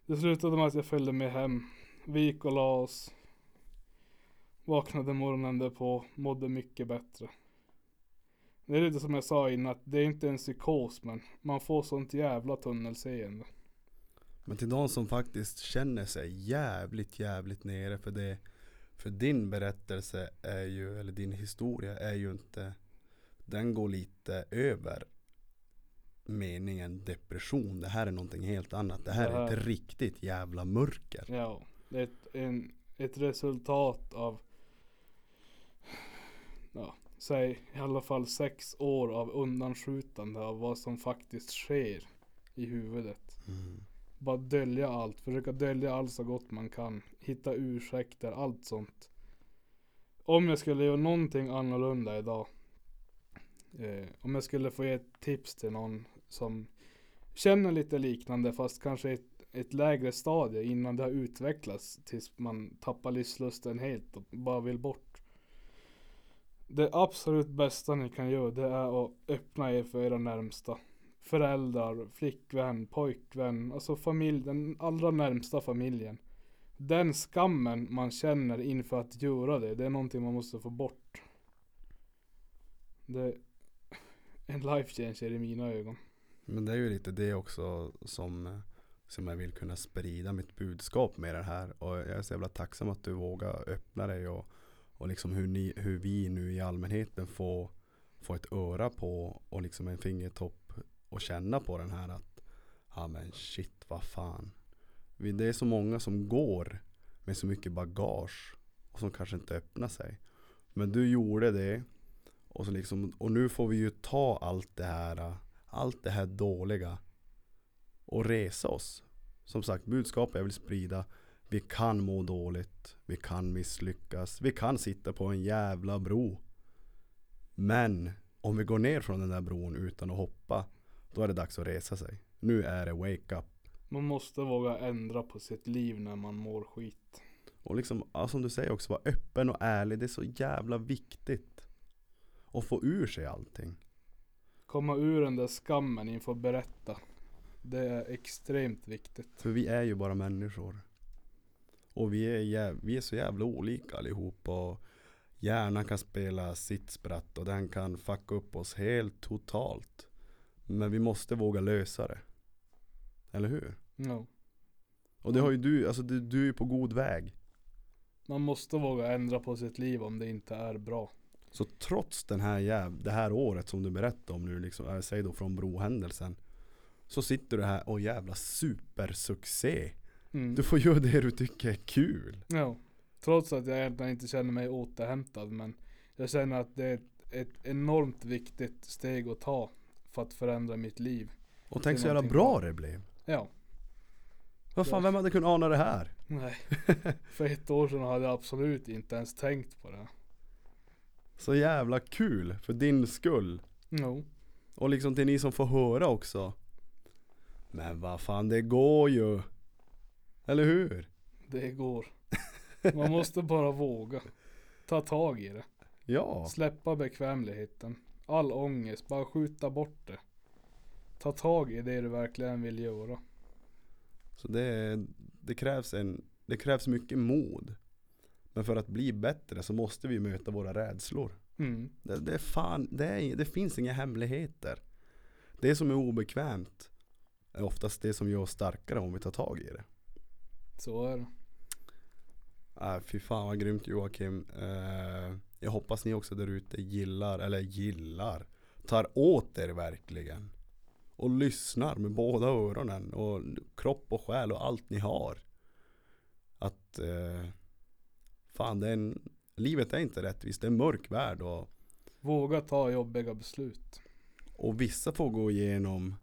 Det slutade med att jag följde med hem. Vi gick och la oss. Vaknade morgonen därpå. Mådde mycket bättre. Det är lite som jag sa innan. Att det är inte en psykos men man får sånt jävla tunnelseende. Men till de som faktiskt känner sig jävligt, jävligt nere för det För din berättelse är ju, eller din historia är ju inte Den går lite över meningen depression. Det här är någonting helt annat. Det här Det är här- ett riktigt jävla mörker. Ja, det är ett, en, ett resultat av Ja, säg i alla fall sex år av undanskjutande av vad som faktiskt sker i huvudet. Mm. Bara dölja allt, försöka dölja allt så gott man kan. Hitta ursäkter, allt sånt. Om jag skulle göra någonting annorlunda idag. Eh, om jag skulle få ge ett tips till någon som känner lite liknande fast kanske ett, ett lägre stadie innan det har utvecklats tills man tappar livslusten helt och bara vill bort. Det absolut bästa ni kan göra det är att öppna er för era närmsta. Föräldrar, flickvän, pojkvän, alltså familj, den allra närmsta familjen. Den skammen man känner inför att göra det, det är någonting man måste få bort. Det är en life changer i mina ögon. Men det är ju lite det också som som jag vill kunna sprida mitt budskap med det här. Och jag är så jävla tacksam att du vågar öppna dig och, och liksom hur, ni, hur vi nu i allmänheten får, får ett öra på och liksom en fingertopp och känna på den här att ja men shit vad fan. Det är så många som går med så mycket bagage och som kanske inte öppnar sig. Men du gjorde det och, så liksom, och nu får vi ju ta allt det här allt det här dåliga och resa oss. Som sagt, budskapet jag vill sprida. Vi kan må dåligt. Vi kan misslyckas. Vi kan sitta på en jävla bro. Men om vi går ner från den där bron utan att hoppa. Då är det dags att resa sig. Nu är det wake up. Man måste våga ändra på sitt liv när man mår skit. Och liksom, ja, som du säger också, vara öppen och ärlig. Det är så jävla viktigt. Och få ur sig allting. Komma ur den där skammen inför att berätta. Det är extremt viktigt. För vi är ju bara människor. Och vi är, jäv, vi är så jävla olika allihop. Och hjärnan kan spela sitt spratt och den kan fucka upp oss helt totalt. Men vi måste våga lösa det. Eller hur? Ja. Och det har ju du, alltså du, du är ju på god väg. Man måste våga ändra på sitt liv om det inte är bra. Så trots den här jäv, det här året som du berättade om nu, liksom, äh, säg då från brohändelsen. Så sitter du här och jävla supersuccé. Mm. Du får göra det du tycker är kul. Ja. Trots att jag egentligen inte känner mig återhämtad men jag känner att det är ett, ett enormt viktigt steg att ta för att förändra mitt liv. Och tänk så jävla bra. det blev. Ja. Vad fan, vem hade kunnat ana det här? Nej. För ett år sedan hade jag absolut inte ens tänkt på det. Så jävla kul, för din skull. Jo. Och liksom till ni som får höra också. Men vad fan, det går ju. Eller hur? Det går. Man måste bara våga. Ta tag i det. Ja. Släppa bekvämligheten. All ångest, bara skjuta bort det. Ta tag i det du verkligen vill göra. Så det, det, krävs en, det krävs mycket mod. Men för att bli bättre så måste vi möta våra rädslor. Mm. Det, det, är fan, det, är, det finns inga hemligheter. Det som är obekvämt är oftast det som gör oss starkare om vi tar tag i det. Så är det. Äh, fy fan vad grymt Joakim. Eh, jag hoppas ni också där ute gillar, eller gillar, tar åt er verkligen. Och lyssnar med båda öronen och kropp och själ och allt ni har. Att eh, fan det är en, livet är inte rättvist, det är en mörk värld och, Våga ta jobbiga beslut. och vissa får gå igenom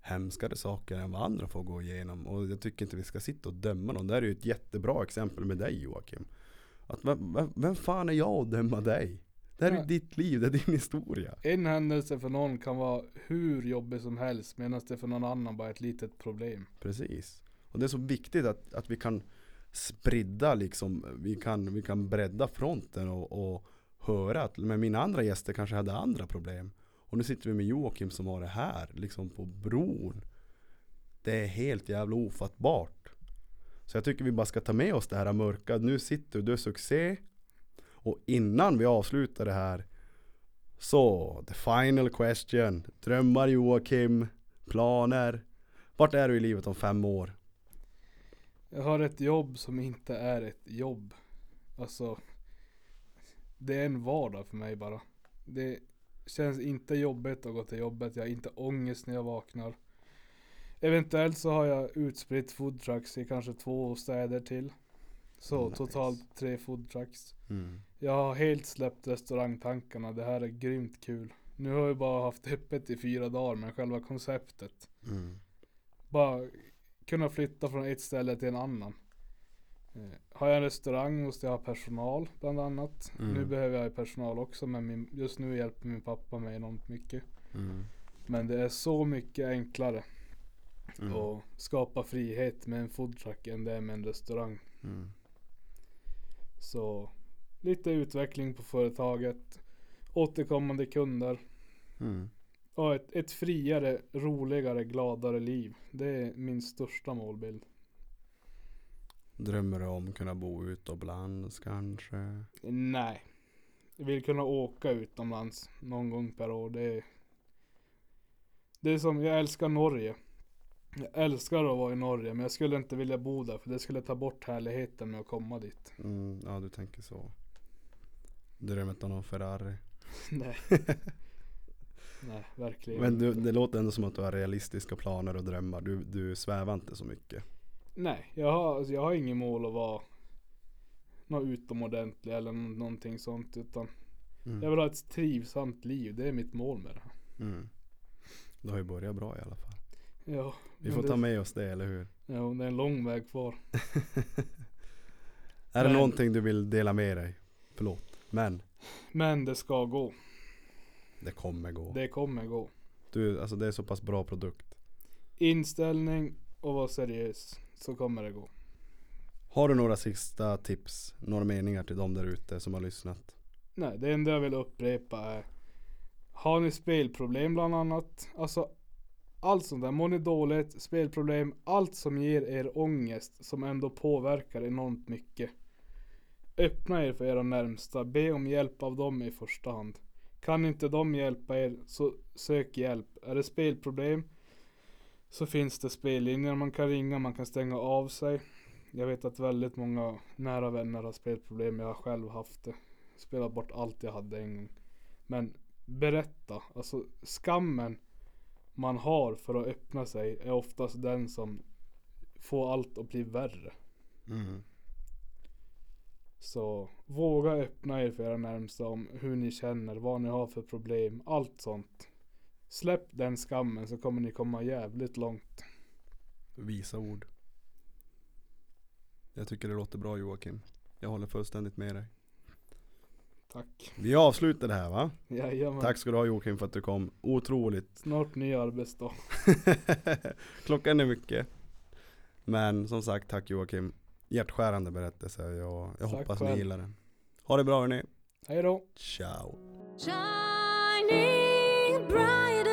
hemskare saker än vad andra får gå igenom. Och jag tycker inte vi ska sitta och döma någon. Det här är ju ett jättebra exempel med dig Joakim. Att vem, vem, vem fan är jag att döma dig? Det här är Nej. ditt liv, det är din historia. En händelse för någon kan vara hur jobbig som helst medan det för någon annan bara är ett litet problem. Precis. Och det är så viktigt att, att vi kan sprida liksom, vi kan, vi kan bredda fronten och, och höra att men mina andra gäster kanske hade andra problem. Och nu sitter vi med Joakim som har det här, liksom på bron. Det är helt jävla ofattbart. Så jag tycker vi bara ska ta med oss det här mörka. Nu sitter du, du är succé. Och innan vi avslutar det här så, the final question. Drömmar Joakim, planer. Vart är du i livet om fem år? Jag har ett jobb som inte är ett jobb. Alltså, det är en vardag för mig bara. Det känns inte jobbigt att gå till jobbet. Jag har inte ångest när jag vaknar. Eventuellt så har jag utspritt foodtrucks i kanske två städer till. Så Nice. totalt tre foodtrucks. Mm. Jag har helt släppt restaurangtankarna. Det här är grymt kul. Nu har jag bara haft öppet i fyra dagar men själva konceptet. Mm. Bara kunna flytta från ett ställe till en annan. Eh, Har jag en restaurang måste jag ha personal bland annat. Mm. Nu behöver jag personal också men min, just nu hjälper min pappa mig enormt mycket. Mm. Men det är så mycket enklare Mm. att skapa frihet med en foodtruck än det är med en restaurang. Mm. Så lite utveckling på företaget. Återkommande kunder. Mm. Och ett, ett friare, roligare, gladare liv. Det är min största målbild. Drömmer du om att kunna bo utomlands kanske? Nej. Jag vill kunna åka utomlands någon gång per år. Det är, det är som, jag älskar Norge. Jag älskar att vara i Norge men jag skulle inte vilja bo där för det skulle ta bort härligheten med att komma dit. Mm, ja du tänker så. Drömmet om någon Ferrari. Nej. Nej, verkligen Men du, inte. det låter ändå som att du har realistiska planer och drömmar. Du, du svävar inte så mycket. Nej, jag har, alltså, jag har ingen mål att vara något utomordentlig eller nå- någonting sånt utan Mm. jag vill ha ett trivsamt liv. Det är mitt mål med det här. Mm. Du har ju börjat bra i alla fall. Ja, Vi får det, ta med oss det, eller hur? Ja, det är en lång väg kvar. Är det Men- någonting du vill dela med dig? Förlåt. Men Men det ska gå. det kommer gå. Det kommer gå. Du, alltså det är så pass bra produkt. Inställning och vara seriös så kommer det gå. Har du några sista tips? Några meningar till de där ute som har lyssnat? Nej, det enda jag vill upprepa är Har ni spelproblem bland annat? Alltså allt sånt där, mår ni dåligt, spelproblem, allt som ger er ångest som ändå påverkar enormt mycket. Öppna er för era närmsta, be om hjälp av dem i första hand. Kan inte de hjälpa er så sök hjälp. Är det spelproblem så finns det spellinjer man kan ringa, man kan stänga av sig. Jag vet att väldigt många nära vänner har spelproblem, jag har själv haft det spelat bort allt jag hade en gång. Men berätta, alltså skammen man har för att öppna sig är oftast den som får allt att bli värre. Mm. Så våga öppna er för era närmsta om hur ni känner, vad ni har för problem, allt sånt. Släpp den skammen så kommer ni komma jävligt långt. Visa ord. Jag tycker det låter bra Joakim. Jag håller fullständigt med dig. Tack. Vi avslutar det här va? Jajamän. Tack ska du ha Joakim för att du kom. Otroligt. Snart ny arbetsdag. Klockan är mycket. Men som sagt, tack Joakim. Hjärtskärande berättelse. Jag, jag Tack hoppas själv. ni gillar den. Ha det bra hörni. Hej då. Ciao. Shining brighter